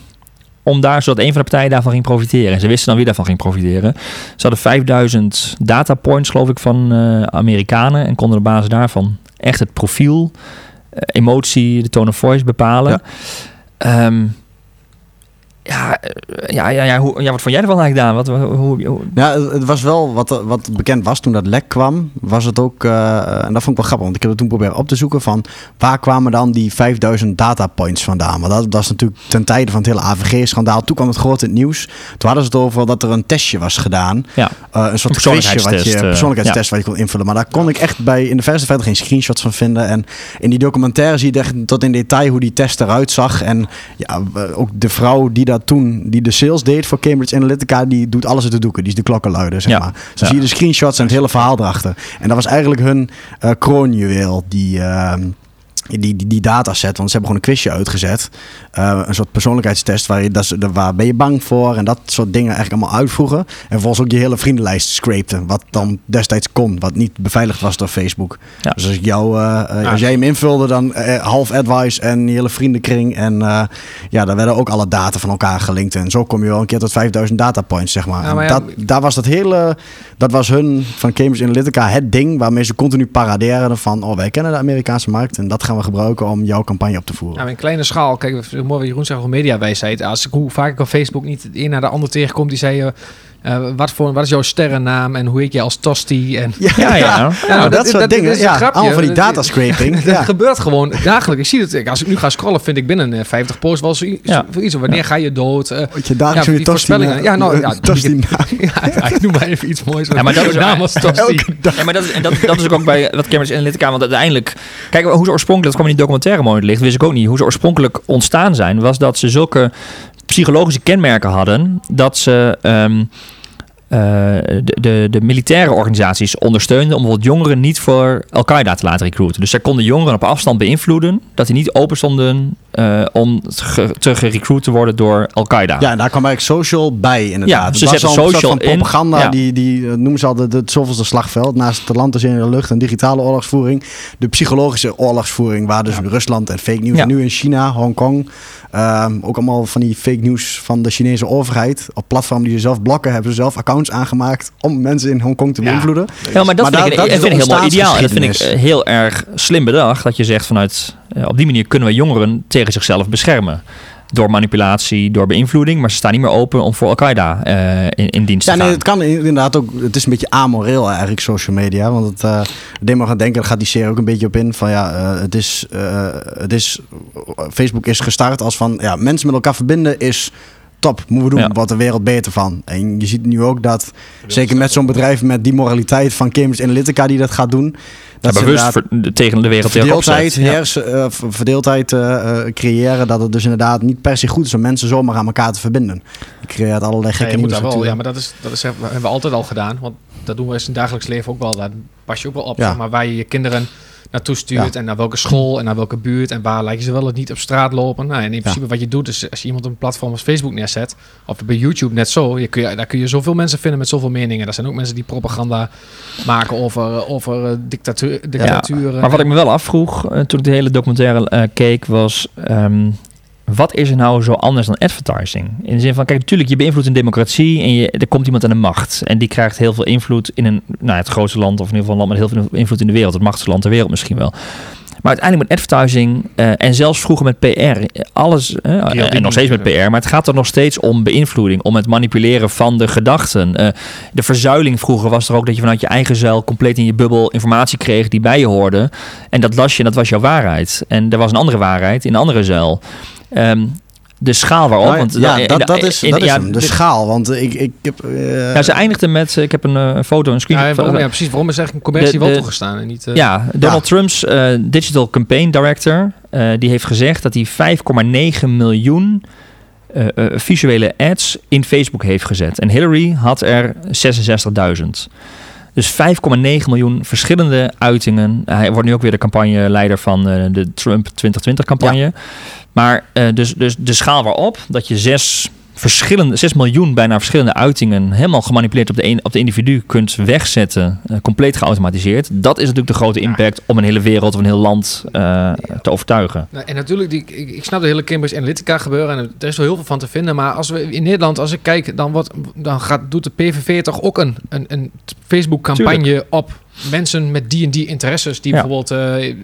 om daar, zodat een van de partijen daarvan ging profiteren. En ze wisten dan wie daarvan ging profiteren. Ze hadden 5000 data points, geloof ik, van uh, Amerikanen. En konden op basis daarvan echt het profiel, uh, emotie, de tone of voice bepalen. Ja. Um, ja, ja, ja, ja, hoe, ja, wat vond jij ervan eigenlijk, Daan? Wat, hoe, hoe, Ja, het was wel wat, wat bekend was toen dat lek kwam. Was het ook, uh, en dat vond ik wel grappig, want ik heb het toen proberen op te zoeken van waar kwamen dan die 5000 datapoints vandaan? Want dat, dat is natuurlijk ten tijde van het hele AVG-schandaal. Toen kwam het groot in het nieuws. Toen hadden ze het over dat er een testje was gedaan. Ja. Uh, een soort persoonlijkheidstest, wat je, persoonlijkheidstest wat je kon invullen. Maar daar kon ik echt bij in de verste verder geen screenshots van vinden. En in die documentaire zie je echt tot in detail hoe die test eruit zag. En ja, ook de vrouw die dat toen, die de sales deed voor Cambridge Analytica, die doet alles uit de doeken. Die is de klokkenluider, zeg ja. maar. Ja. zie je de screenshots en het hele verhaal erachter. En dat was eigenlijk hun uh, kroonjuweel, die... Uh, die, die, die dataset, want ze hebben gewoon een quizje uitgezet. Uh, een soort persoonlijkheidstest waar, je, dat waar ben je bang voor en dat soort dingen eigenlijk allemaal uitvoegen. En vervolgens ook je hele vriendenlijst scrapten, wat dan destijds kon, wat niet beveiligd was door Facebook. Ja. Dus als, ik jou, uh, ja. als jij hem invulde, dan uh, half advice en je hele vriendenkring. En ja, daar werden ook alle data van elkaar gelinkt. En zo kom je wel een keer tot 5000 datapoints, zeg maar. Ja, maar dat, daar was dat hele, dat was hun van Cambridge Analytica het ding waarmee ze continu paraderen van, oh wij kennen de Amerikaanse markt en dat gaan we gebruiken om jouw campagne op te voeren. Nou, in kleine schaal, kijk, mooi wat Jeroen zegt over mediawijsheid. Als ik hoe vaak ik op Facebook niet het een naar de ander tegenkom, die zei... wat, voor, wat is jouw sterrennaam en hoe heet je als Tosti? En, ja, ja, ja. nou, dat, dat, soort dat, dingen. Dat ja, allemaal van die datascraping. dat ja. gebeurt gewoon dagelijks. Ik zie het. Als ik nu ga scrollen, vind ik binnen uh, 50 posts wel zoiets. Ja. iets. Wanneer ga je dood? Uh, Wat je dagelijks ja. Ja, nou, ja, tosti ja, ik noem maar even iets moois. Ja, maar dat is naam als Tosti. Ja, maar dat is, en dat, dat is ook, ook bij wat Cambridge Analytica. Want uiteindelijk, kijk hoe ze oorspronkelijk, dat kwam in die documentaire mooi licht, wist ik ook niet. Hoe ze oorspronkelijk ontstaan zijn, was dat ze zulke psychologische kenmerken hadden dat ze um, uh, de, de, de, militaire organisaties ondersteunden om bijvoorbeeld jongeren niet voor Al-Qaeda te laten recruiten. Dus zij konden jongeren op afstand beïnvloeden dat die niet open stonden uh, om ge, te gerecruit te worden door Al-Qaeda. Ja, en daar kwam eigenlijk social bij inderdaad. Ja, ze zetten social van propaganda. Ja. die, die noemen ze altijd het zoveelste slagveld. Naast het land is in de lucht en digitale oorlogsvoering. De psychologische oorlogsvoering, waar dus ja. Rusland en fake news. En nu in China, Hongkong. Um, ook allemaal van die fake news van de Chinese overheid. Op platform die ze zelf blokken, hebben ze zelf accounts aangemaakt om mensen in Hongkong te beïnvloeden. Ja, maar dat maar vind, ik, dat vind ik helemaal ideaal. En dat vind ik heel erg slim bedacht. Dat je zegt vanuit, op die manier kunnen we jongeren tegen zichzelf beschermen door manipulatie, door beïnvloeding. Maar ze staan niet meer open om voor Al-Qaeda uh, in, in, dienst ja, te nee, gaan. het kan inderdaad ook... Het is een beetje amoreel eigenlijk, social media. Want het uh, deed me gaan denken, daar gaat die serie ook een beetje op in. Van ja, uh, het is... het is Facebook is gestart als van... Ja, mensen met elkaar verbinden is top, moeten we doen. Ja. Wordt de wereld beter van. En je ziet nu ook dat, zeker met zo'n bedrijf met die moraliteit van Cambridge Analytica die dat gaat doen. Dat ja, bewust ver, tegen de wereld verdeeldheid, hers, ja. uh, verdeeldheid uh, creëren. Dat het dus inderdaad niet per se goed is om mensen zomaar aan elkaar te verbinden. Je creëert allerlei gekke ja, moet wel, Ja, maar dat, is, dat is, hebben we altijd al gedaan. Want dat doen we in het dagelijks leven ook wel. Daar pas je ook wel op. Ja. Zeg maar waar je je kinderen naartoe stuurt ja. en naar welke school en naar welke buurt en waar lijken ze wel het niet op straat lopen. Nou, en in principe ja. wat je doet is als je iemand op een platform als Facebook neerzet of bij YouTube net zo, je kun je, daar kun je zoveel mensen vinden met zoveel meningen. Er zijn ook mensen die propaganda maken over, over uh, dictatuur, dictaturen. Ja, maar wat ik me wel afvroeg uh, toen ik de hele documentaire uh, keek was um, wat is er nou zo anders dan advertising? In de zin van, kijk, natuurlijk, je beïnvloedt een democratie en je, er komt iemand aan de macht. En die krijgt heel veel invloed in een, nou, het grootste land, of in ieder geval een land met heel veel invloed in de wereld. Het machtigste land ter wereld misschien wel. Maar uiteindelijk met advertising uh, en zelfs vroeger met PR, alles, uh, en nog steeds met PR, maar het gaat er nog steeds om beïnvloeding, om het manipuleren van de gedachten. de verzuiling vroeger was er ook dat je vanuit je eigen zuil compleet in je bubbel informatie kreeg die bij je hoorde. En dat las je en dat was jouw waarheid. En er was een andere waarheid in een andere zuil. Um, de schaal waarop. want ja, dat, dat is, dat is hem, de, schaal. Want ik, ik heb... Uh, ja, ze eindigde met... Ik heb een uh, foto, een screen. Ja, waarom, ja, precies. Waarom is eigenlijk een commercie wel toegestaan? En niet, uh, ja, Donald Trump's Digital Campaign Director... die heeft gezegd dat hij 5,9 miljoen... visuele ads in Facebook heeft gezet. En Hillary had er 66.000. Dus 5,9 miljoen verschillende uitingen. Hij wordt nu ook weer de campagneleider van de Trump 2020-campagne. Ja. Maar uh, dus, dus de schaal waarop dat je zes verschillende, 6 miljoen bijna verschillende uitingen helemaal gemanipuleerd op de, een, op de individu kunt wegzetten, uh, compleet geautomatiseerd. Dat is natuurlijk de grote impact om een hele wereld of een heel land uh, te overtuigen. Nou, en natuurlijk, die, ik, ik, snap de hele Cambridge Analytica gebeuren en er is wel heel veel van te vinden. Maar als we in Nederland, als ik kijk, dan, wordt, dan gaat, doet de PVV toch ook een, een, een Facebook-campagne op mensen met die en die interesses, die bijvoorbeeld, uh,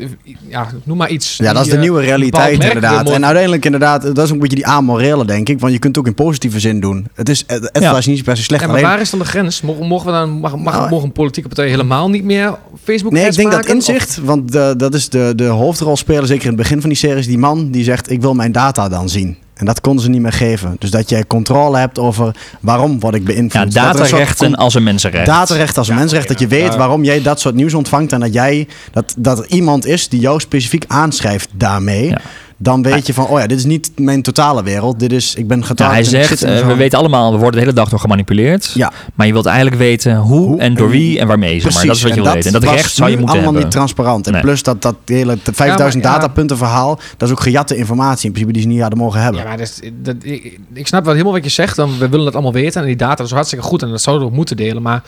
ja, noem maar iets. Ja, dat is de nieuwe realiteit inderdaad. En uiteindelijk inderdaad, dat is een beetje die amorele, denk ik. Want je kunt het ook in positieve zin doen. Het is, het, het ja. is niet per se slecht. Ja, maar waar is dan de grens? Mogen, mogen we dan, mag, mag, nou, mogen politieke partijen helemaal niet meer Facebook Nee, ik denk maken, dat inzicht, want de, dat is de, de hoofdrolspeler, zeker in het begin van die series, die man die zegt, ik wil mijn data dan zien. En dat konden ze niet meer geven. Dus dat jij controle hebt over waarom word ik beïnvloed. Ja, datarechten als een mensenrecht. Datarecht als een mensenrecht. Dat je weet waarom jij dat soort nieuws ontvangt. En dat, jij, dat, dat er iemand is die jou specifiek aanschrijft daarmee. Ja dan weet je van, oh ja, dit is niet mijn totale wereld. Dit is, ik ben getarget. Ja, hij zegt, uh, we weten allemaal, we worden de hele dag door gemanipuleerd. Ja. Maar je wilt eigenlijk weten hoe, en door wie en waarmee. Zeg maar. Dat is wat je wil weten. En dat recht zou je moeten allemaal niet transparant. En plus dat, dat hele 5000 ja, datapunten verhaal, dat is ook gejatte informatie in principe die ze niet hadden mogen hebben. Ja, maar dat, dat, ik, ik snap wel helemaal wat je zegt. Dan, we willen dat allemaal weten. En die data is hartstikke goed en dat zouden we ook moeten delen. Maar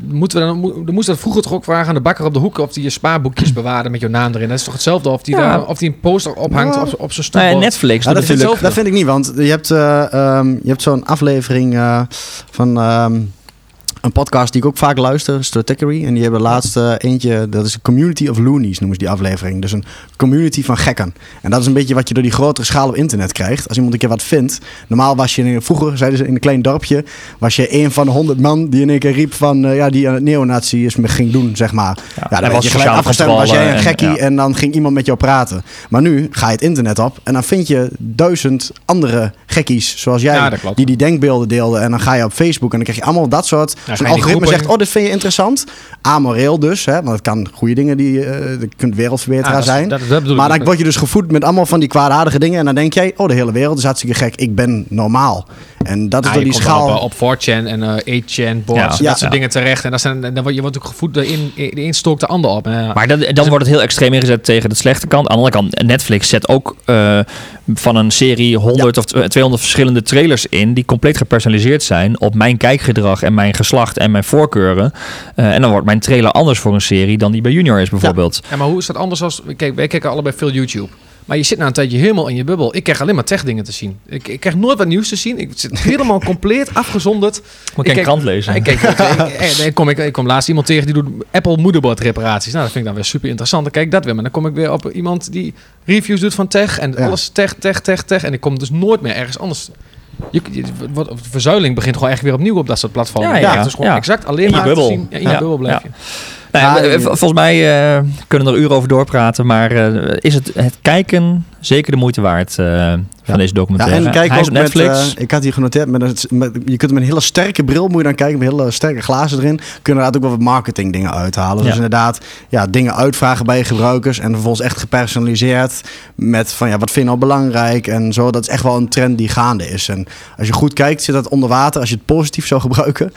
Moeten we dan, moest dat vroeger toch ook vragen aan de bakker op de hoek of die je spaarboekjes bewaarde met jouw naam erin. Dat is toch hetzelfde of die, daar, of die een poster ophangt op, op zijn stoel. Nee, Netflix. dat, vind ik, dat vind ik niet, want je hebt, uh, um, je hebt zo'n aflevering uh, van. Um, een podcast die ik ook vaak luister, Stratechery. En die hebben laatst uh, eentje, dat is een Community of Loonies, noemen ze die aflevering. Dus een community van gekken. En dat is een beetje wat je door die grotere schaal op internet krijgt. Als iemand een keer wat vindt. Normaal was je, vroeger zeiden ze in een klein dorpje, was je een van de honderd man die in één keer riep van, uh, ja, die uh, neonazisme ging doen, zeg maar. Ja, ja dan was je gelijk afgestemd, was jij een gekkie en, en, dan ging iemand met jou praten. Maar nu ga je het internet op en dan vind je duizend andere gekkies, zoals jij, die die denkbeelden deelden. En dan ga je op Facebook en dan krijg je allemaal dat soort een algoritme zegt, oh, dit vind je interessant. Amoreel dus, hè, want het kan goede dingen, die uh, kunt wereldverbeteraar zijn. Dat, dat maar dan word je dus gevoed met allemaal van die kwaadaardige dingen. En dan denk jij, oh, de hele wereld is hartstikke gek. Ik ben normaal. En dat is door die schaal... Op, op 4chan en uh, 8chan boards, ja. dat soort dingen terecht. En dat zijn, dan word je wordt ook gevoed, de een, de een stookt de ander op. Maar dan, dan wordt het heel extreem ingezet tegen de slechte kant. Aan de andere kant, Netflix zet ook uh, van een serie 100 of 200 verschillende trailers in... die compleet gepersonaliseerd zijn op mijn kijkgedrag en mijn geslacht en mijn voorkeuren. Uh, en dan wordt mijn trailer anders voor een serie dan die bij Junior is bijvoorbeeld. Ja, maar hoe is dat anders als... Kijk, wij kijken allebei veel YouTube. Maar je zit na een tijdje helemaal in je bubbel. Ik krijg alleen maar tech-dingen te zien. Ik, ik krijg nooit wat nieuws te zien. Ik zit helemaal compleet afgezonderd. Moet ik een krant lezen? Ik, kijk, ik, kom, ik, ik kom laatst iemand tegen die doet Apple moederbord reparaties. Nou, dat vind ik dan weer super interessant. Dan kijk ik dat weer. Maar dan kom ik weer op iemand die reviews doet van tech. En alles tech, tech, tech, tech. En ik kom dus nooit meer ergens anders je, wat, verzuiling begint gewoon echt weer opnieuw op dat soort platformen. Ja, ja, ja. Dus gewoon exact alleen maar bubbel. Zien, in je bubbel blijf je. Nou volgens mij uh, kunnen we er uren over doorpraten, maar uh, is het, het kijken zeker de moeite waard uh, van deze documentaire. Ja, en kijk ook Netflix. Met, ik had hier genoteerd, met, een, met, je kunt met een hele sterke bril moet je dan kijken, met hele sterke glazen erin. Kun je inderdaad ook wel wat marketing dingen uithalen. Dus inderdaad, ja, dingen uitvragen bij je gebruikers en vervolgens echt gepersonaliseerd met van ja, wat vind je nou belangrijk en zo. Dat is echt wel een trend die gaande is. En als je goed kijkt, zit dat onder water, als je het positief zou gebruiken,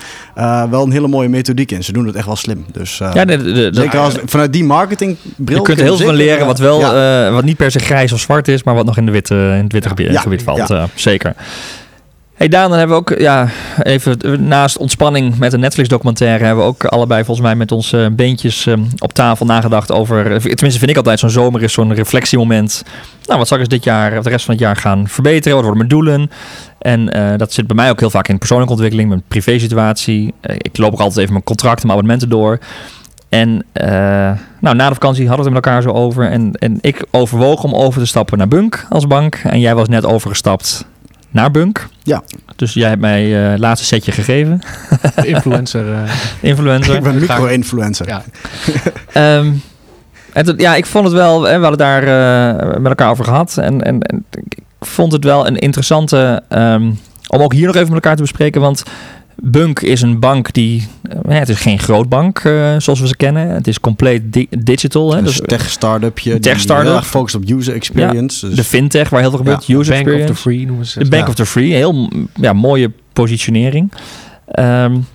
wel een hele mooie methodiek in. Ze doen het echt wel slim. Dus ja, de, Zeker als, vanuit die marketingbril. Je kunt er heel veel van leren wat, wel, wat niet per se grijs of zwart is, maar wat nog in, de witte, in het witte gebied, gebied valt. Uh, zeker. Hey Daan, dan hebben we ook, ja, even naast ontspanning met een Netflix-documentaire, hebben we ook allebei volgens mij met onze beentjes um, op tafel nagedacht over, tenminste vind ik altijd zo'n zomer is zo'n reflectiemoment. Nou, wat zal ik eens dit jaar, of de rest van het jaar gaan verbeteren? Wat worden mijn doelen? En uh, dat zit bij mij ook heel vaak in persoonlijke ontwikkeling, mijn privé-situatie. Ik loop ook altijd even mijn contracten, mijn abonnementen door. En nou, na de vakantie hadden we het met elkaar zo over. En, en ik overwoog om over te stappen naar Bunk als bank. En jij was net overgestapt naar Bunk. Ja. Dus jij hebt mij uh, het laatste setje gegeven. influencer. Uh. influencer. Ik ben micro-influencer. Ja. um, en ja, ik vond het wel, we hadden daar uh, met elkaar over gehad. En, en, en, ik vond het wel een interessante, um, om ook hier nog even met elkaar te bespreken. Want Bunk is een bank die, uh, het is geen grootbank uh, zoals we ze kennen. Het is compleet di digital. Hè? Dus tech startupje. Tech startup. Op user experience. Ja, dus. De fintech waar heel veel gebeurt. Ja, user bank experience. of the free noemen ze. De bank of the free. Heel ja, mooie positionering. Um,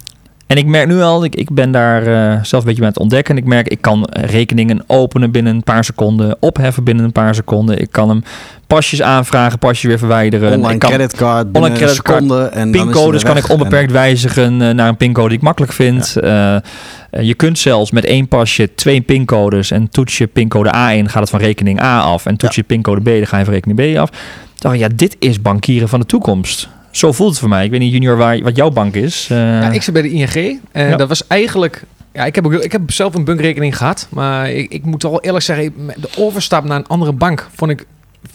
en ik merk nu al, ik, ik ben daar uh, zelf een beetje aan het ontdekken. Ik merk, ik kan rekeningen openen binnen een paar seconden, opheffen binnen een paar seconden. Ik kan hem pasjes aanvragen, pasjes weer verwijderen. Online ik kan, creditcard binnen online creditcard. En pincodes kan ik onbeperkt en... wijzigen uh, naar een pincode die ik makkelijk vind. Ja. Uh, je kunt zelfs met één pasje twee pincodes en toets je pincode A1 gaat het van rekening A af. En toets je pincode B, dan ga je van rekening B af. Dacht, ja, dit is bankieren van de toekomst. Zo voelt het voor mij. Ik weet niet, junior, waar, wat jouw bank is. Uh... Ja, ik zit bij de ING. En ja. dat was eigenlijk... Ja, ik heb, ook, ik heb zelf een bankrekening gehad. Maar ik, ik moet wel eerlijk zeggen, de overstap naar een andere bank vond ik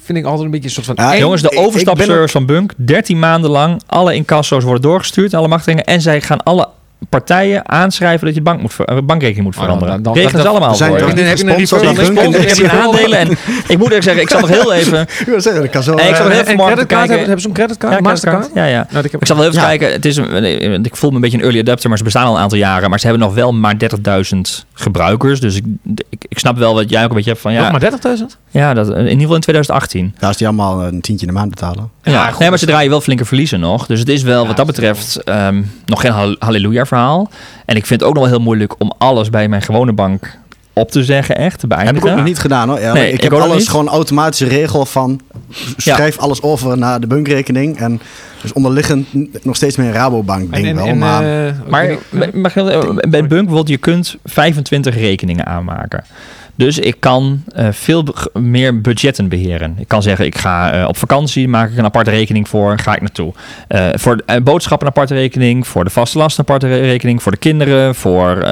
vind ik altijd een beetje een soort van... Ja, jongens, de overstapservice van Bunk, 13 maanden lang, alle incasso's worden doorgestuurd, alle machtigingen, en zij gaan alle partijen aanschrijven dat je bank moet ver, bankrekening moet veranderen. Oh, dan, dan, Regelen ze allemaal zijn voor. Dan heb je een Ik heb aandelen en ik moet even zeggen, ik zat nog heel even... ik wil zeggen, ik kan zo... En ik zat nog heel even creditcard hebben, hebben ze een creditcard? Ja, Mastercard? Ja, ja. Nou, ik, heb, ik zat wel even ja. kijken. Het is een, ik voel me een beetje een early adapter, maar ze bestaan al een aantal jaren. Maar ze hebben nog wel maar 30.000 gebruikers. Dus ik, ik, ik snap wel wat jij ook een beetje hebt van... Ja, nog maar 30.000? Ja, dat, in ieder geval in 2018. Daar is die allemaal een tientje in de maand betalen. Ja, maar ze draaien wel flinke verliezen nog. Dus het is wel wat dat betreft um, nog geen halleluja verhaal. En ik vind het ook nog wel heel moeilijk om alles bij mijn gewone bank op te zeggen, echt, te beëindigen. Heb ik ook nog niet gedaan hoor. Ja, nee, ik, heb alles niet. gewoon automatische regel van schrijf ja. alles over naar de bankrekening en dus onderliggend nog steeds meer een Rabobank ding en, wel. En, maar uh, maar, maar, maar bij Bunk bijvoorbeeld, je kunt 25 rekeningen aanmaken. Dus ik kan uh, veel meer budgetten beheren. Ik kan zeggen, ik ga uh, op vakantie, maak ik een aparte rekening voor, ga ik naartoe. Uh, voor boodschappen een aparte rekening, voor de vaste last een aparte rekening, voor de kinderen, voor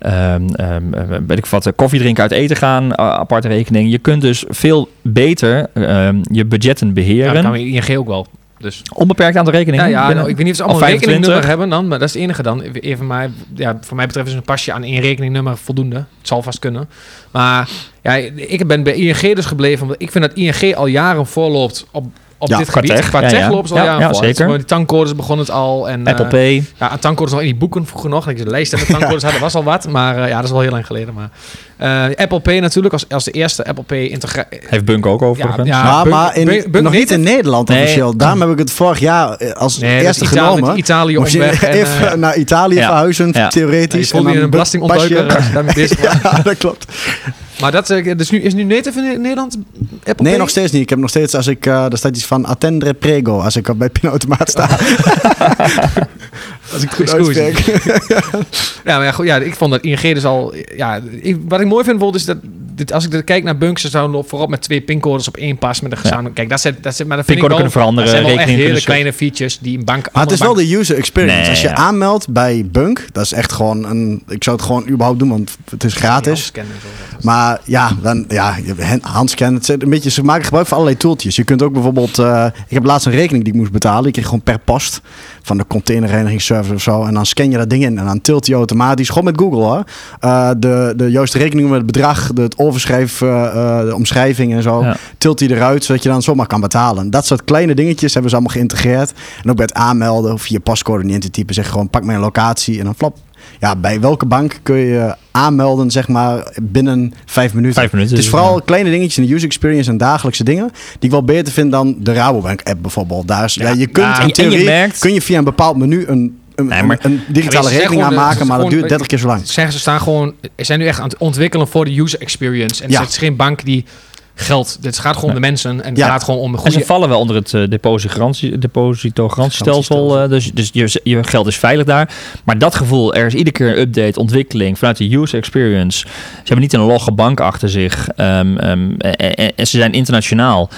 um, um, weet ik wat, koffie drinken uit eten gaan, aparte rekening. Je kunt dus veel beter ehm, je budgetten beheren. Ja, dat kan ING ook wel. Dus. Onbeperkt aantal rekeningen? Ja, ja nou, ik weet niet of ze allemaal een rekeningnummer hebben dan, maar dat is het enige dan. Even mij, ja, voor mij betreft is een pasje aan één rekeningnummer voldoende. Het zal vast kunnen. Maar ja, ik ben bij ING dus gebleven, omdat ik vind dat ING al jaren voorloopt op op ja, dit gebied. Tech. Qua ja, tech ja. loopt al ja, jaren ja, voor. zeker. Die tankcodes begon het al. En, Apple uh, Pay. Ja, tankcodes al in die boeken vroeger nog. Dat ik de lijst met tankcodes had, dat was al wat. Maar uh, ja, dat is wel heel lang geleden. Maar uh, Apple Pay natuurlijk als, als de eerste Apple Pay integratie. Heeft Bunk ook overigens. Ja, maar, maar in, Bunk, Bunk nog niet in Nederland nee. officieel. Daarom heb ik het vorig jaar als nee, eerste Italië, genomen. Italië omweg. En, even naar Italië verhuizen, theoretisch. En dan een belastingontduiker als je daarmee bezig Ja, dat klopt. Maar dat dus nu, is nu native in Nederland Apple Nee, Pay? nog steeds niet. Ik heb nog steeds, als ik, uh, er staat iets van attendre prego, als ik bij pinautomaat sta. als ik goed uitspreek. ja, maar ja, goed, ja, ik vond dat ING dus al... Ja, ik, wat ik mooi vind bijvoorbeeld is dat... Dit, als ik er kijk naar bunks, ze zouden voorop met twee pincodes op één pas met een gezamenlijk... Kijk, dat zit, dat zit, maar dat vind ik wel, kunnen veranderen. Dat zijn wel echt hele kleine features die een bank... Maar het is bank, wel de user experience. Nee, als je ja. aanmeldt bij Bunk, dat is echt gewoon een... Ik zou het gewoon überhaupt doen, want het is gratis. Maar ja, dan, ja, handscan. Het zit een beetje, ze maken gebruik van allerlei tooltjes. Je kunt ook bijvoorbeeld... Uh, ik heb laatst een rekening die ik moest betalen. Die kreeg gewoon per post van de containerreinigingsservice of zo. En dan scan je dat ding in en dan tilt hij automatisch, gewoon met Google hoor, uh, de, de juiste rekening met het bedrag, de, het overschrijf, uh, de omschrijving en zo, ja. tilt hij eruit zodat je dan zomaar kan betalen. Dat soort kleine dingetjes hebben ze allemaal geïntegreerd. En ook bij het aanmelden of je pascode niet in te typen, zeg gewoon pak mijn locatie en dan flap. Ja, bij welke bank kun je aanmelden, zeg maar, binnen vijf minuten? Vijf minuten. Het is vooral ja. kleine dingetjes in de user experience en dagelijkse dingen die ik wel beter vind dan de Rabobank-app bijvoorbeeld. Daar is, ja, ja, je kunt in theorie, je merkt, kun je via een bepaald menu een een, nee, maar, een, digitale rekening aanmaken, maar dat duurt 30 keer zo lang. Zeggen ze staan gewoon, ze zijn nu echt aan het ontwikkelen voor de user experience. En ja. het is geen bank die geld. Dit gaat gewoon om de mensen en het ja. gaat gewoon om de goede... En ze vallen wel onder het uh, depositogarantiestelsel. Uh, dus dus je, je geld is veilig daar. Maar dat gevoel, er is iedere keer een update, ontwikkeling vanuit de user experience. Ze hebben niet een logge bank achter zich. Um, um, en, en, ze zijn internationaal.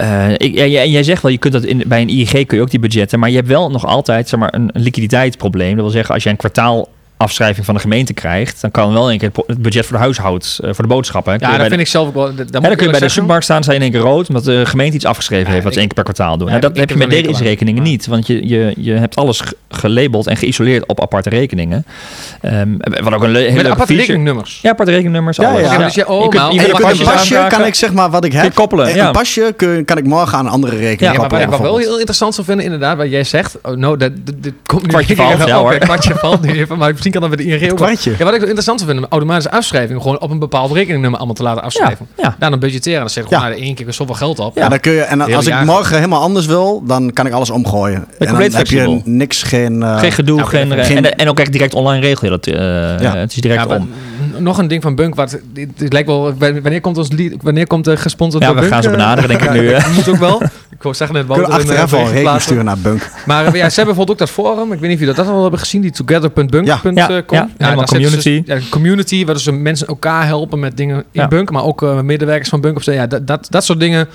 Uh, ik, ja, jij, zegt wel, je kunt dat in, bij een ING kun je ook die budgetten, maar je hebt wel nog altijd zeg maar, een liquiditeitsprobleem. Dat wil zeggen, als je een kwartaal afschrijving van de gemeente krijgt, dan kan wel een keer het budget voor de huishoud, uh, voor de boodschappen. Ja, dat vind ik zelf ook wel. Dan, dan kun je bij de supermarkt staan, zijn in één keer rood, omdat de gemeente iets afgeschreven heeft wat ze één keer per kwartaal doen. Ja, nou, dat heb je met deze rekeningen niet, want je, je, je hebt alles gelabeld en geïsoleerd op aparte rekeningen. Um, wat ook een hele met aparte rekeningnummers. Ja, aparte rekeningnummers. Ja, ja. Dus je, oh, je kunt, je kunt een pasje kan ik zeg maar wat ik heb koppelen. Een pasje kan ik morgen aan een andere rekening koppelen. Ja, maar wat ik wel heel interessant zou vinden, inderdaad, wat jij zegt. Oh, no, dat, dit komt nu kwartje valt, ja, hoor. kwartje valt nu even, maar misschien kan dat met de ING ook. Kwartje. Ja, wat ik interessant zou vinden, automatische afschrijving, gewoon op een bepaald rekeningnummer allemaal te laten afschrijven. Ja. Dan budgetteren, dan zeg je gewoon, nou, één keer zoveel geld op. Ja, dan kun je, en als ik morgen helemaal anders wil, dan kan ik alles omgooien. En dan heb je niks, geen... Uh, geen gedoe, nou, geen, geen, en, ook echt direct online regelen. Dat, uh, ja. Het is direct om. Nog een ding van Bunk, wat het lijkt wel, wanneer komt ons wanneer komt de gesponsord Ja, we gaan ze benaderen, denk ik nu. moet ook wel. Ik wou zeggen net, Kunnen achteraf al rekening sturen naar Bunk. Maar ja, ze hebben bijvoorbeeld ook dat forum. Ik weet niet of jullie dat al hebben gezien, die together.bunk.com. Ja, ja, ja, ja community. Dus, ja, community, waar dus mensen elkaar helpen met dingen in Bunk, maar ook uh, medewerkers van Bunk. Of zo. Ja, dat, dat, dat soort dingen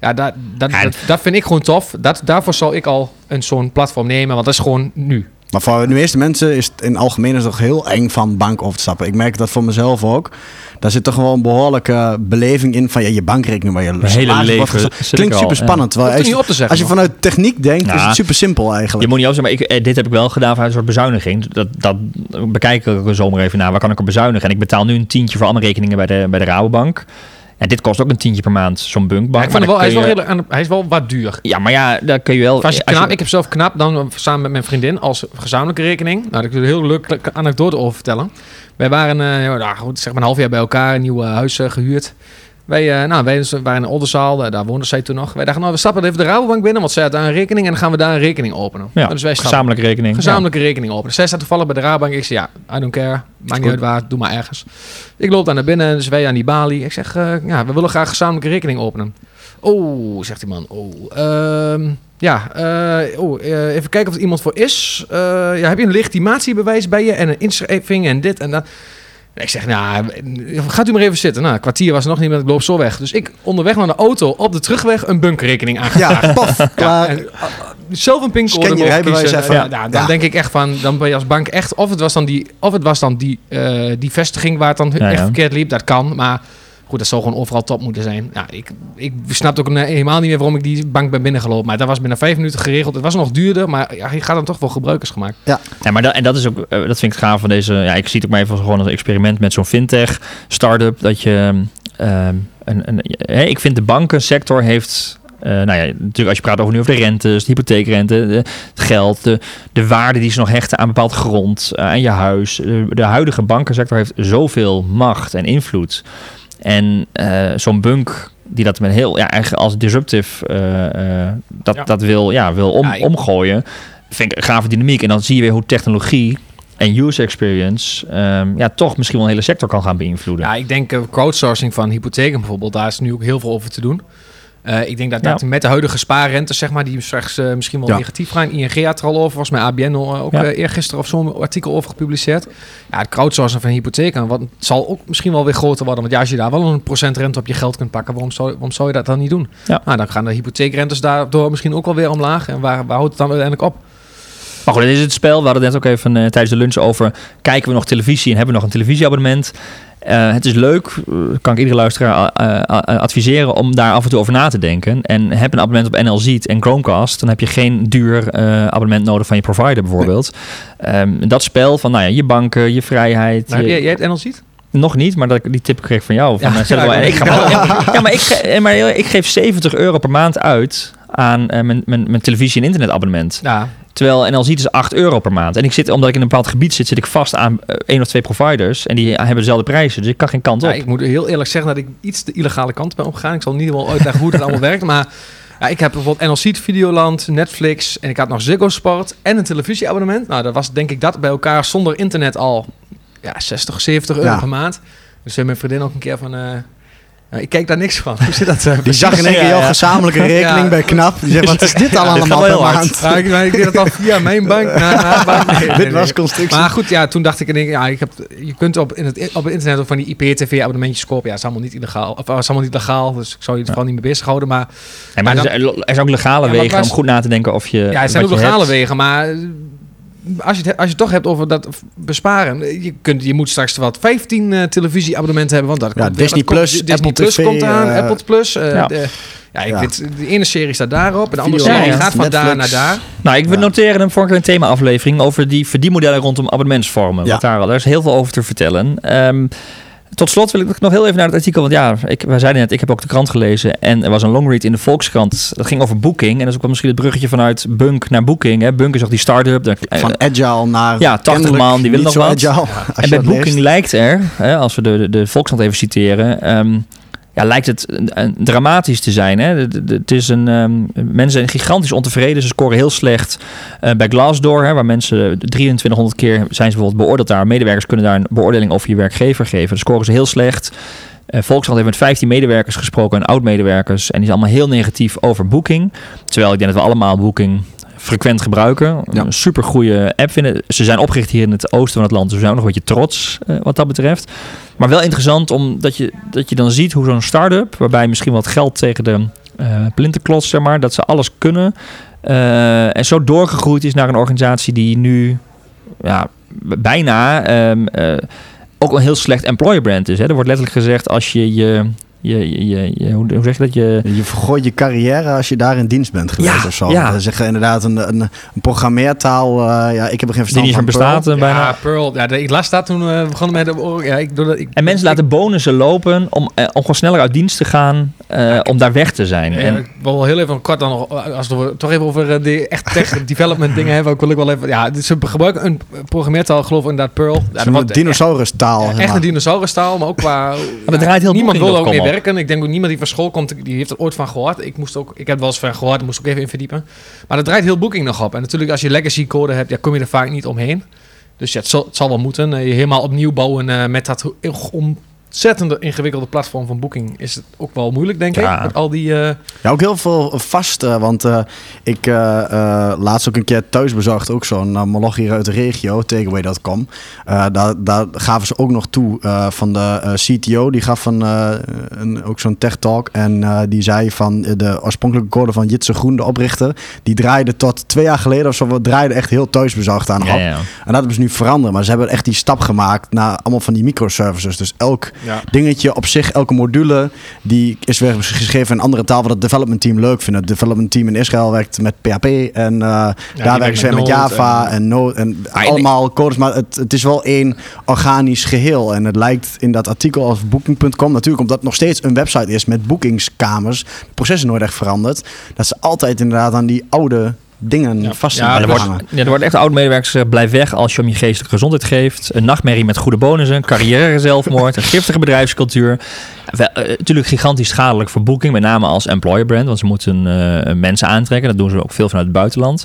ja, dat, dat, dat, dat, vind ik gewoon tof. Dat, daarvoor zal ik al een zo'n platform nemen, want dat is gewoon nu. Maar voor de meeste mensen is het in het algemeen is het toch heel eng van bank over te stappen. Ik merk dat voor mezelf ook. Daar zit toch gewoon een behoorlijke beleving in van ja, je bankrekening waar je hele leven klinkt super spannend. Ja. Als, je, op te zeggen, als je vanuit techniek denkt, is het super simpel eigenlijk. Je moet niet zeggen, maar ik, eh, dit heb ik wel gedaan vanuit een soort bezuiniging. Dat, dat bekijk ik er zomaar even naar. Waar kan ik op bezuinigen? En ik betaal nu een tientje voor andere rekeningen bij de, bij de Rabobank. En dit kost ook een tientje per maand, zo'n bunkbank. Ja, wel, hij, is wel heel, hij is wel wat duur. Ja, maar ja, daar kun je wel... Als je knap, Ik heb zelf knap dan samen met mijn vriendin als gezamenlijke rekening. Nou, ik wil een heel leuke anekdote over vertellen. Wij waren uh, nou, goed, zeg maar een half jaar bij elkaar, een nieuw huis uh, gehuurd. Wij, uh, nou, wij waren in Oldenzaal, daar woonde zij toen nog. Wij dachten, nou, we stappen even de Rabobank binnen, want zij had daar een rekening en dan gaan we daar een rekening openen. Ja, dus wij gezamenlijke rekening. Gezamenlijke rekening openen. Zij staat toevallig bij de Rabobank. Ik zei, ja, I don't care. Maakt niet uit waar, doe maar ergens. Ik loop daar naar binnen, dus wij aan die balie. Ik zeg, uh, ja, we willen graag gezamenlijke rekening openen. Oh, zegt die man. Oh, uh, ja, uh, oh, even kijken of er iemand voor is. ja, heb je een legitimatiebewijs bij je en een inschrijving en dit en dat. Ik zeg, nou, gaat u maar even zitten. Nou, een kwartier was er nog niet, met ik loop zo weg. Dus ik onderweg naar de auto, op de terugweg, een bunkerrekening aangevraagd. Ja, paf, klaar. Ja, zelf een pincode. Ja, nou, dan denk ik echt van, dan ben je als bank echt... Of het was dan die, of het was dan die, uh, die vestiging waar het dan echt verkeerd liep. Dat kan, maar... Goed, dat zou gewoon overal top moeten zijn. Ja, ik, ik snap ook helemaal niet meer waarom ik die bank ben binnengelopen. Maar dat was binnen vijf minuten geregeld. Het was nog duurder, maar ja, je gaat dan toch wel gebruikers gemaakt. Ja, ja maar dat, en dat is ook, eh, dat vind ik gaaf van deze. Ja, ik zie het ook maar even gewoon als experiment met zo'n fintech start-up. Dat je. Uh, een, een, ik vind de bankensector heeft uh, nou ja, natuurlijk als je praat over nu over de rentes, de hypotheekrente, het geld, de, de waarde die ze nog hechten aan bepaald grond, uh, aan je huis. De, de, huidige bankensector heeft zoveel macht en invloed. En uh, zo'n bunk die dat met heel, ja, eigenlijk als disruptive uh, dat, dat wil, ja, wil om, ja, omgooien, vind ik een gave dynamiek. En dan zie je weer hoe technologie en user experience um, ja, toch misschien wel een hele sector kan gaan beïnvloeden. Ja, ik denk crowdsourcing van hypotheken bijvoorbeeld, daar is nu ook heel veel over te doen. Uh, ik denk dat, dat met de huidige spaarrentes, zeg maar, die straks uh, misschien wel ja. negatief gaan. ING had er al over, volgens mij ABN uh, ook ja. eergisteren of zo'n artikel over gepubliceerd. Ja, het crowdsourcing van hypotheken, wat zal ook misschien wel weer groter worden. Want ja, als je daar wel een procent rente op je geld kunt pakken, waarom zou, waarom zou je dat dan niet doen? Ja. Nou, dan gaan de hypotheekrentes daardoor misschien ook wel weer omlaag. En waar, waar houdt het dan uiteindelijk op? Maar goed, dit is het spel. We hadden het net ook even uh, tijdens de lunch over. Kijken we nog televisie en hebben we nog een televisieabonnement? Uh, het is leuk, uh, kan ik iedere luisteraar adviseren om daar af en toe over na te denken. En heb een abonnement op NLZ en Chromecast, dan heb je geen duur abonnement nodig van je provider bijvoorbeeld. Nee. Um, dat spel van nou ja, je banken, je vrijheid. Maar je, jij, jij hebt NLZ? Nog niet, maar dat ik die tip kreeg van jou. Van, ja, ja, ik ga ja, maar, ik, maar ik geef 70 euro per maand uit aan uh, mijn, mijn, mijn televisie- en internetabonnement. Ja. Terwijl NL ziet is 8 euro per maand. En ik zit, omdat ik in een bepaald gebied zit, zit ik vast aan uh, één of twee providers. En die hebben dezelfde prijzen. Dus ik kan geen kant op. Ja, ik moet heel eerlijk zeggen dat ik iets de illegale kant ben opgegaan. Ik zal niet wel uitleggen hoe dat allemaal werkt. Maar ja, ik heb bijvoorbeeld NLC Videoland, Netflix en ik had nog Ziggo Sport en een televisieabonnement. Nou, dat was denk ik dat bij elkaar zonder internet al ja, 60, 70 euro per maand. Dus zei mijn vriendin ook een keer van... Uh, nou, ik kijk daar niks van. Hoe zit dat? Uh, die zag in één keer jouw gezamenlijke rekening ja. bij KNAP. Die zegt, wat is dit al allemaal per maand? Ja, ik, ik deed dat al via mijn bank naar haar bank. Nee, dit was constructie. Maar goed, ja, toen dacht ik, ja, ik heb, je kunt op, in het, op het internet ook van die IPTV-abonnementjes kopen. Ja, is allemaal niet illegaal. Of is allemaal niet legaal, dus ik zou je het vooral niet mee bezighouden. Maar, maar, maar dan, er, is ook legale wegen om goed na te denken of je... Ja, het zijn ook legale wegen, maar als je, het, als je het toch hebt over dat besparen, je, kunt, je moet straks wat 15 uh, televisieabonnementen hebben, want dat ja, komt, Disney Plus, Disney Apple Plus TV, komt aan, uh, Apple Plus. Uh, ja. De, ja, ik Ja. Weet, de ene serie staat daarop en de andere serie ja. gaat van daar naar daar. Nou, ik wil Ja. noteren een vorige keer een thema-aflevering over die verdienmodellen rondom abonnementsvormen. Ja. Want daar, daar is heel veel over te vertellen. Ehm, tot slot wil ik nog heel even naar het artikel. Want ja, ik, wij zeiden net, ik heb ook de krant gelezen. En er was een longread in de Volkskrant. Dat ging over Booking. En dat is ook wel misschien het bruggetje vanuit Bunk naar Booking. Hè. Bunk is ook die start-up. Daar- Van agile naar Ja, 80 kennelijk man, die willen nog wat. agile. En bij Booking leest. lijkt er, hè, als we de, de, de Volkskrant even citeren, ehm, ja, lijkt het dramatisch te zijn. Hè? Het is een, ehm, mensen zijn gigantisch ontevreden. Ze scoren heel slecht eh, bij Glassdoor, hè, waar mensen 2300 keer zijn ze bijvoorbeeld beoordeeld daar. Medewerkers kunnen daar een beoordeling over je werkgever geven. Dan scoren ze heel slecht. Volkskrant heeft met 15 medewerkers gesproken en oud-medewerkers. En die zijn allemaal heel negatief over Booking. Terwijl ik denk dat we allemaal Booking frequent gebruiken. Ja. Een super goede app vinden. Ze zijn opgericht hier in het oosten van het land. Dus we zijn ook nog een beetje trots eh, wat dat betreft. Maar wel interessant omdat je, dat je dan ziet hoe zo'n start-up, waarbij misschien wat geld tegen de eh plinten klotst, zeg maar, dat ze alles kunnen. eh, en zo doorgegroeid is naar een organisatie die nu ja, bijna ehm, eh, ook een heel slecht employer brand is. Hè. Er wordt letterlijk gezegd als je je. Je, je, je, hoe, hoe zeg je dat? Je, Je vergooit je carrière als je daar in dienst bent geweest Ja, of zo. ja. Zeggen inderdaad een, een, een programmeertaal. eh, ja, ik heb er geen die verstand niet van. meer bestaat eh, bijna. Ja, Pearl. Ja, de- ik las dat toen we begonnen met... de- Ja, ik doe dat, ik, En mensen laten bonussen lopen om, eh, om gewoon sneller uit dienst te gaan, eh, om daar weg te zijn. Ja, En, ik wil wel heel even kort dan nog, als we het toch even over eh, de echt tech development dingen hebben, wil ik wel even, ja, ze gebruiken een programmeertaal, geloof ik inderdaad Perl. Ja, dat Zo'n wordt dinosaurustaal. Echt, echt maar. een dinosaurustaal, maar ook qua... dat draait heel niemand wil ook nog mee kom op. Ik denk ook niemand die van school komt, die heeft er ooit van gehoord. Ik moest ook, ik heb wel eens van gehoord, moest ook even in verdiepen. Maar dat draait heel Booking nog op. En natuurlijk als je legacy code hebt, ja, kom je er vaak niet omheen. Dus het zal, het zal wel moeten. Eh, je helemaal opnieuw bouwen eh, met dat ontzettend ingewikkelde platform van Booking is het ook wel moeilijk, denk Ja. ik. Met al die... eh, Ja, ook heel veel vast. eh, want eh, ik eh, eh, laatst ook een keer thuis bezorgd ook zo'n uh, moloch hier uit de regio, takeaway.com. Eh daar, daar gaven ze ook nog toe eh, van de CTO. Die gaf een, eh, een, ook zo'n tech talk. En eh, die zei van de oorspronkelijke code van Jitse Groen, de oprichter. Die draaide tot twee jaar geleden of zo, draaide echt heel thuisbezorgd aan. ja, op. ja. En dat hebben ze nu veranderd. Maar ze hebben echt die stap gemaakt naar allemaal van die microservices. Dus elk ja. dingetje op zich, elke module, die is weer geschreven in een andere taal wat het development team leuk vindt. Het development team in Israël werkt met PHP en eh, daar werken ze met Java en- en, Node en Ah, allemaal codes. Maar het, het is wel één organisch geheel. En het lijkt in dat artikel als Booking.com, natuurlijk omdat het nog steeds een website is met boekingskamers, het proces is nooit echt veranderd, dat ze altijd inderdaad aan die oude dingen Ja. vast Ja, er wordt, hangen. ja, er wordt echt oud-medewerkers gezegd, blijf weg als je om je geestelijke gezondheid geeft. Een nachtmerrie met goede bonussen, carrière zelfmoord, een giftige bedrijfscultuur. Wel, eh, natuurlijk gigantisch schadelijk voor Booking, met name als employer brand, want ze moeten eh, mensen aantrekken. Dat doen ze ook veel vanuit het buitenland.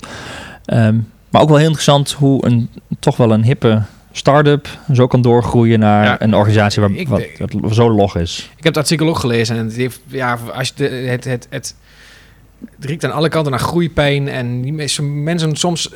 Ehm, maar ook wel heel interessant hoe een toch wel een hippe start-up zo kan doorgroeien naar Ja. een organisatie waar, Ik wat, wat zo log is. Ik heb het artikel ook gelezen en het heeft, ja, als je de, het, het, het, het riekt aan alle kanten naar groeipijn en die mensen, mensen soms,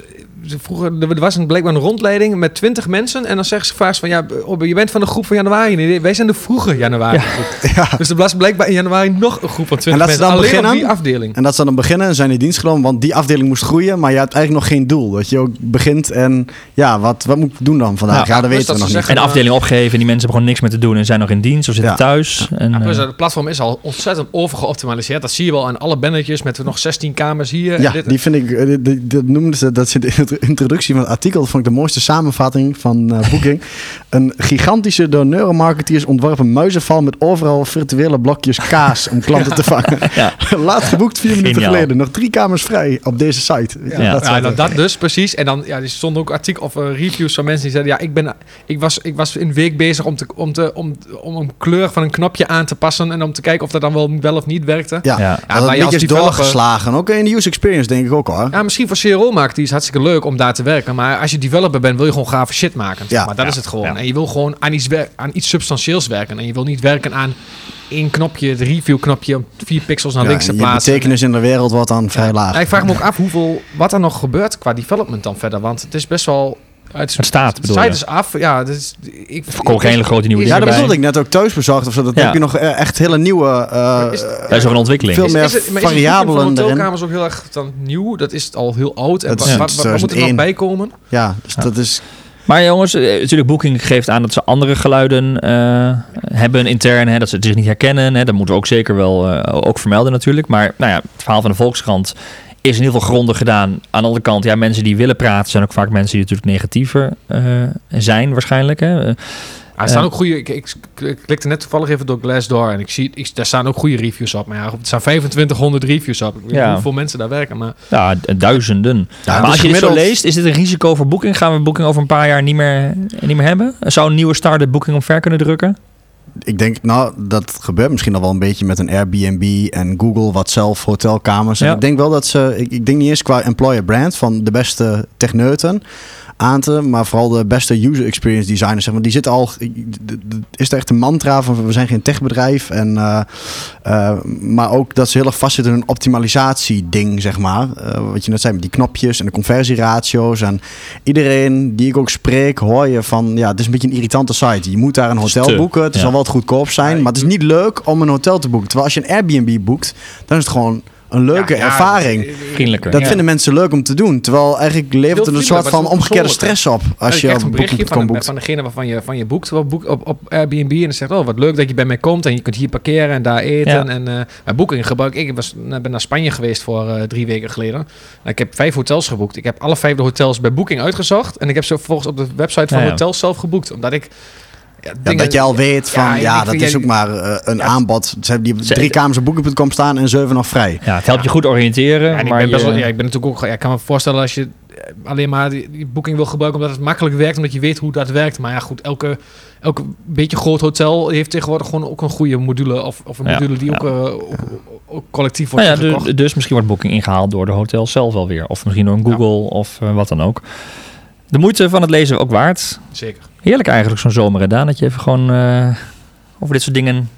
vroeger, er was een, blijkbaar een rondleiding met twintig mensen en dan zeggen ze vaak van, ja, oh, je bent van de groep van januari, nee, wij zijn de vroege januari groep. Ja. Dus er was blijkbaar in januari nog een groep van twintig En dat ze mensen, dan alleen op beginnen? die afdeling. En dat ze dan beginnen en zijn in dienst genomen, want die afdeling moest groeien, maar je hebt eigenlijk nog geen doel. Dat je ook begint en ja, wat, wat moet ik doen dan vandaag? Ja, Ja, dat plus weten dat we nog niet. En de afdeling opgeven, en die mensen hebben gewoon niks meer te doen en zijn nog in dienst of zitten Ja. thuis. En, Ja, plus eh, het platform is al ontzettend overgeoptimaliseerd. Dat zie je wel aan alle bannetjes met nog 16 kamers hier. en Ja, dit- die vind ik, eh, dat noemden ze, dat zit in de introductie van het artikel, dat vond ik de mooiste samenvatting van eh Booking. een gigantische door neuromarketeers ontworpen muizenval met overal virtuele blokjes kaas om klanten te vangen. Ja. Laat geboekt vier minuten Geniaal. geleden. Nog drie kamers vrij op deze site. Ja, Ja. ja, dat, dat dus precies. En dan ja, er stond ook artikel of eh, reviews van mensen die zeiden: ja, ik ben, ik was, ik was een week bezig om te, om te, om, om een kleur van een knopje aan te passen en om te kijken of dat dan wel, wel of niet werkte. Ja, Ja. dat maar je als is doorgeslagen. Ook in de user experience denk ik ook hoor. Ja, misschien voor CRO maakt die is hartstikke leuk om daar te werken. Maar als je developer bent, wil je gewoon gave shit maken. Ja. maar dat Ja. is het gewoon. Ja. En je wil gewoon aan iets, aan iets substantieels werken. En je wil niet werken aan één knopje, het review knopje om vier pixels naar Ja, links te plaatsen. betekenis in de wereld wordt dan vrij laag. Ja, ik vraag me ook af hoeveel, wat er nog gebeurt qua development dan verder. Want het is best wel het, het staat, bedoel site is af. Ja, dus ik verkoop geen hele grote nieuwe dingen. Ja, dat bedoelde ik net ook thuis bezorgd of zo. Dat heb je nog eh, echt hele nieuwe. Uh, is, dat is een ontwikkeling. Veel meer is, is het, variabelen. De hotelkamers ook heel erg dan nieuw. Dat is al heel oud. En wat, wat, wat, moet er nog bij komen? Ja, dus dat is. Maar jongens, eh, natuurlijk Booking geeft aan dat ze andere geluiden uh, hebben intern. Hè, dat ze het zich niet herkennen. Hè, dat moeten we ook zeker wel uh, ook vermelden natuurlijk. Maar nou ja, het verhaal van de Volkskrant is in ieder geval grondig gedaan. Aan de andere kant, ja, mensen die willen praten zijn ook vaak mensen die natuurlijk negatiever uh, zijn waarschijnlijk. Hè. er staan ook goede. Ik, ik, klikte net toevallig even door Glassdoor en ik zie, ik, daar staan ook goede reviews op. Maar ja, er staan 2500 reviews op. Ik weet ja. hoeveel mensen daar werken. Maar... Ja, duizenden. Ja, maar als je dit zo leest, is dit een risico voor Booking? Gaan we Booking over een paar jaar niet meer, niet meer hebben? Zou een nieuwe start Booking omver kunnen drukken? Ik denk, nou, dat gebeurt misschien al wel een beetje met een Airbnb en Google, wat zelf hotelkamers. ik denk wel dat ze, ik, ik denk niet eens qua employer brand van de beste techneuten aan te, maar vooral de beste user experience designers. Zeg maar, die zitten al, is er echt een mantra van we zijn geen techbedrijf. En, uh, uh, maar ook dat ze heel erg vastzitten in een optimalisatie ding, zeg maar. Uh, wat je net zei, met die knopjes en de conversieratio's. En iedereen die ik ook spreek, hoor je van, ja, het is een beetje een irritante site. Je moet daar een hotel boeken. Het zal wel het goedkoop zijn, maar het is niet leuk om een hotel te boeken. Terwijl als je een Airbnb boekt, dan is het gewoon een leuke ervaring. Vriendelijker. Dat vinden mensen leuk om te doen. Terwijl eigenlijk levert het een soort van omgekeerde stress op. Als je, een berichtje van, de, van degene waarvan je, van je boekt op, op, op Airbnb. En dan zegt, oh wat leuk dat je bij mij komt. En je kunt hier parkeren en daar eten. En uh, bij boeking gebruik ik. was, ben naar Spanje geweest voor uh, drie weken geleden. Nou, ik heb vijf hotels geboekt. Ik heb alle vijf de hotels bij Booking uitgezocht. En ik heb ze vervolgens op de website van ja, hotels zelf geboekt. Omdat ik ja, dat je al weet van, ja, dat is ook maar uh, een aanbod. Ze hebben die drie kamers op boeken.com staan en zeven nog vrij. Ja, het helpt je goed oriënteren. maar ik, ben best wel, ja, ik ben natuurlijk ook... Ja, ik kan me voorstellen als je alleen maar die, die boeking wil gebruiken omdat het makkelijk werkt, omdat je weet hoe dat werkt. Maar ja, goed, elke, elke beetje groot hotel heeft tegenwoordig gewoon ook een goede module of, of een module die ook, uh, ook, collectief wordt nou ja, dus, dus misschien wordt booking ingehaald door de hotel zelf wel weer. Of misschien door een Google of uh, wat dan ook. De moeite van het lezen ook waard. Zeker. Heerlijk eigenlijk zo'n zomer gedaan. Dat je even gewoon uh, over dit soort dingen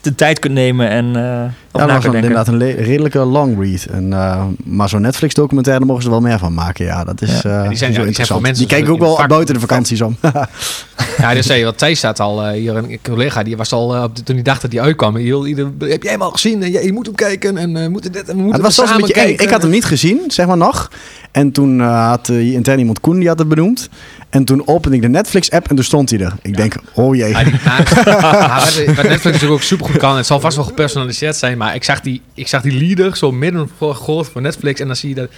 de tijd kunt nemen en uh, ja, dat was inderdaad een redelijke long read. En, uh, maar zo'n Netflix documentaire mogen ze wel meer van maken. Ja, dat is ja. Uh, die zijn, zo die zijn mensen die kijken ook wel buiten de vakanties om. ja, dus zei wat Thijs staat al hier een collega die was al toen hij dacht dat hij uitkwam. Ieder, heb jij hem al gezien? En, je moet hem kijken en uh, moeten dit en we moeten het was samen kijken. Ik had hem niet gezien, zeg maar nog. En toen had uh, intern iemand Koen die had het benoemd. En toen opende ik de Netflix-app en toen stond hij er. Ik denk, oh jee. Ja, wat Netflix ook super goed kan. Het zal vast wel gepersonaliseerd zijn. Maar ik zag die, ik zag die leader zo midden groot voor Netflix. En dan zie je dat...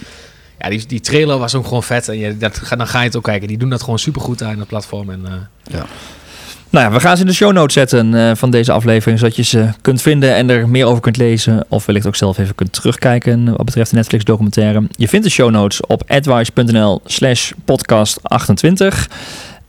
Ja, die, die trailer was ook gewoon vet. En je, dat, dan ga je het ook kijken. Die doen dat gewoon super goed aan het platform. En, uh, ja. Nou ja, we gaan ze in de show notes zetten uh, van deze aflevering, zodat je ze kunt vinden en er meer over kunt lezen. Of wellicht ook zelf even kunt terugkijken wat betreft de Netflix documentaire. Je vindt de show notes op advice.nl slash podcast 28.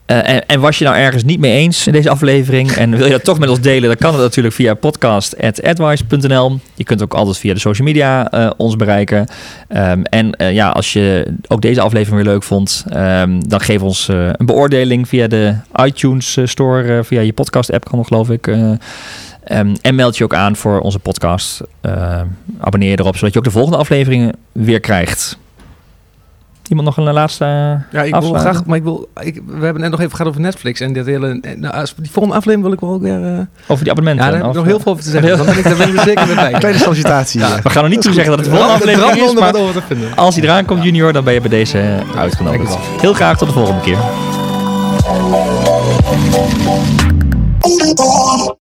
Uh, en, was je nou ergens niet mee eens in deze aflevering en wil je dat toch met ons delen, dan kan het natuurlijk via podcast.advice.nl. Je kunt ook altijd via de social media uh, ons bereiken. Um, en uh, ja, als je ook deze aflevering weer leuk vond, um, dan geef ons een beoordeling via de iTunes Store, via je podcast-app kan nog geloof ik. Um, en meld je ook aan voor onze podcast. abonneer je erop, zodat je ook de volgende afleveringen weer krijgt. Iemand nog een laatste. Ja, ik wil graag, maar ik wil. Ik, we hebben net nog even gehad over Netflix en dit hele. Nou, die volgende aflevering wil ik wel ook weer. Uh... Over die abonnementen. Ja, daar heb ik nog heel veel over te zeggen. Dan ben ik, daar ben ik er zeker bij. Kleine sollicitatie. Ja. We gaan er niet toe zeggen dat het de volgende aflevering is. Maar over te vinden. als hij eraan komt, Junior, dan ben je bij deze uitgenodigd. Heel graag tot de volgende keer.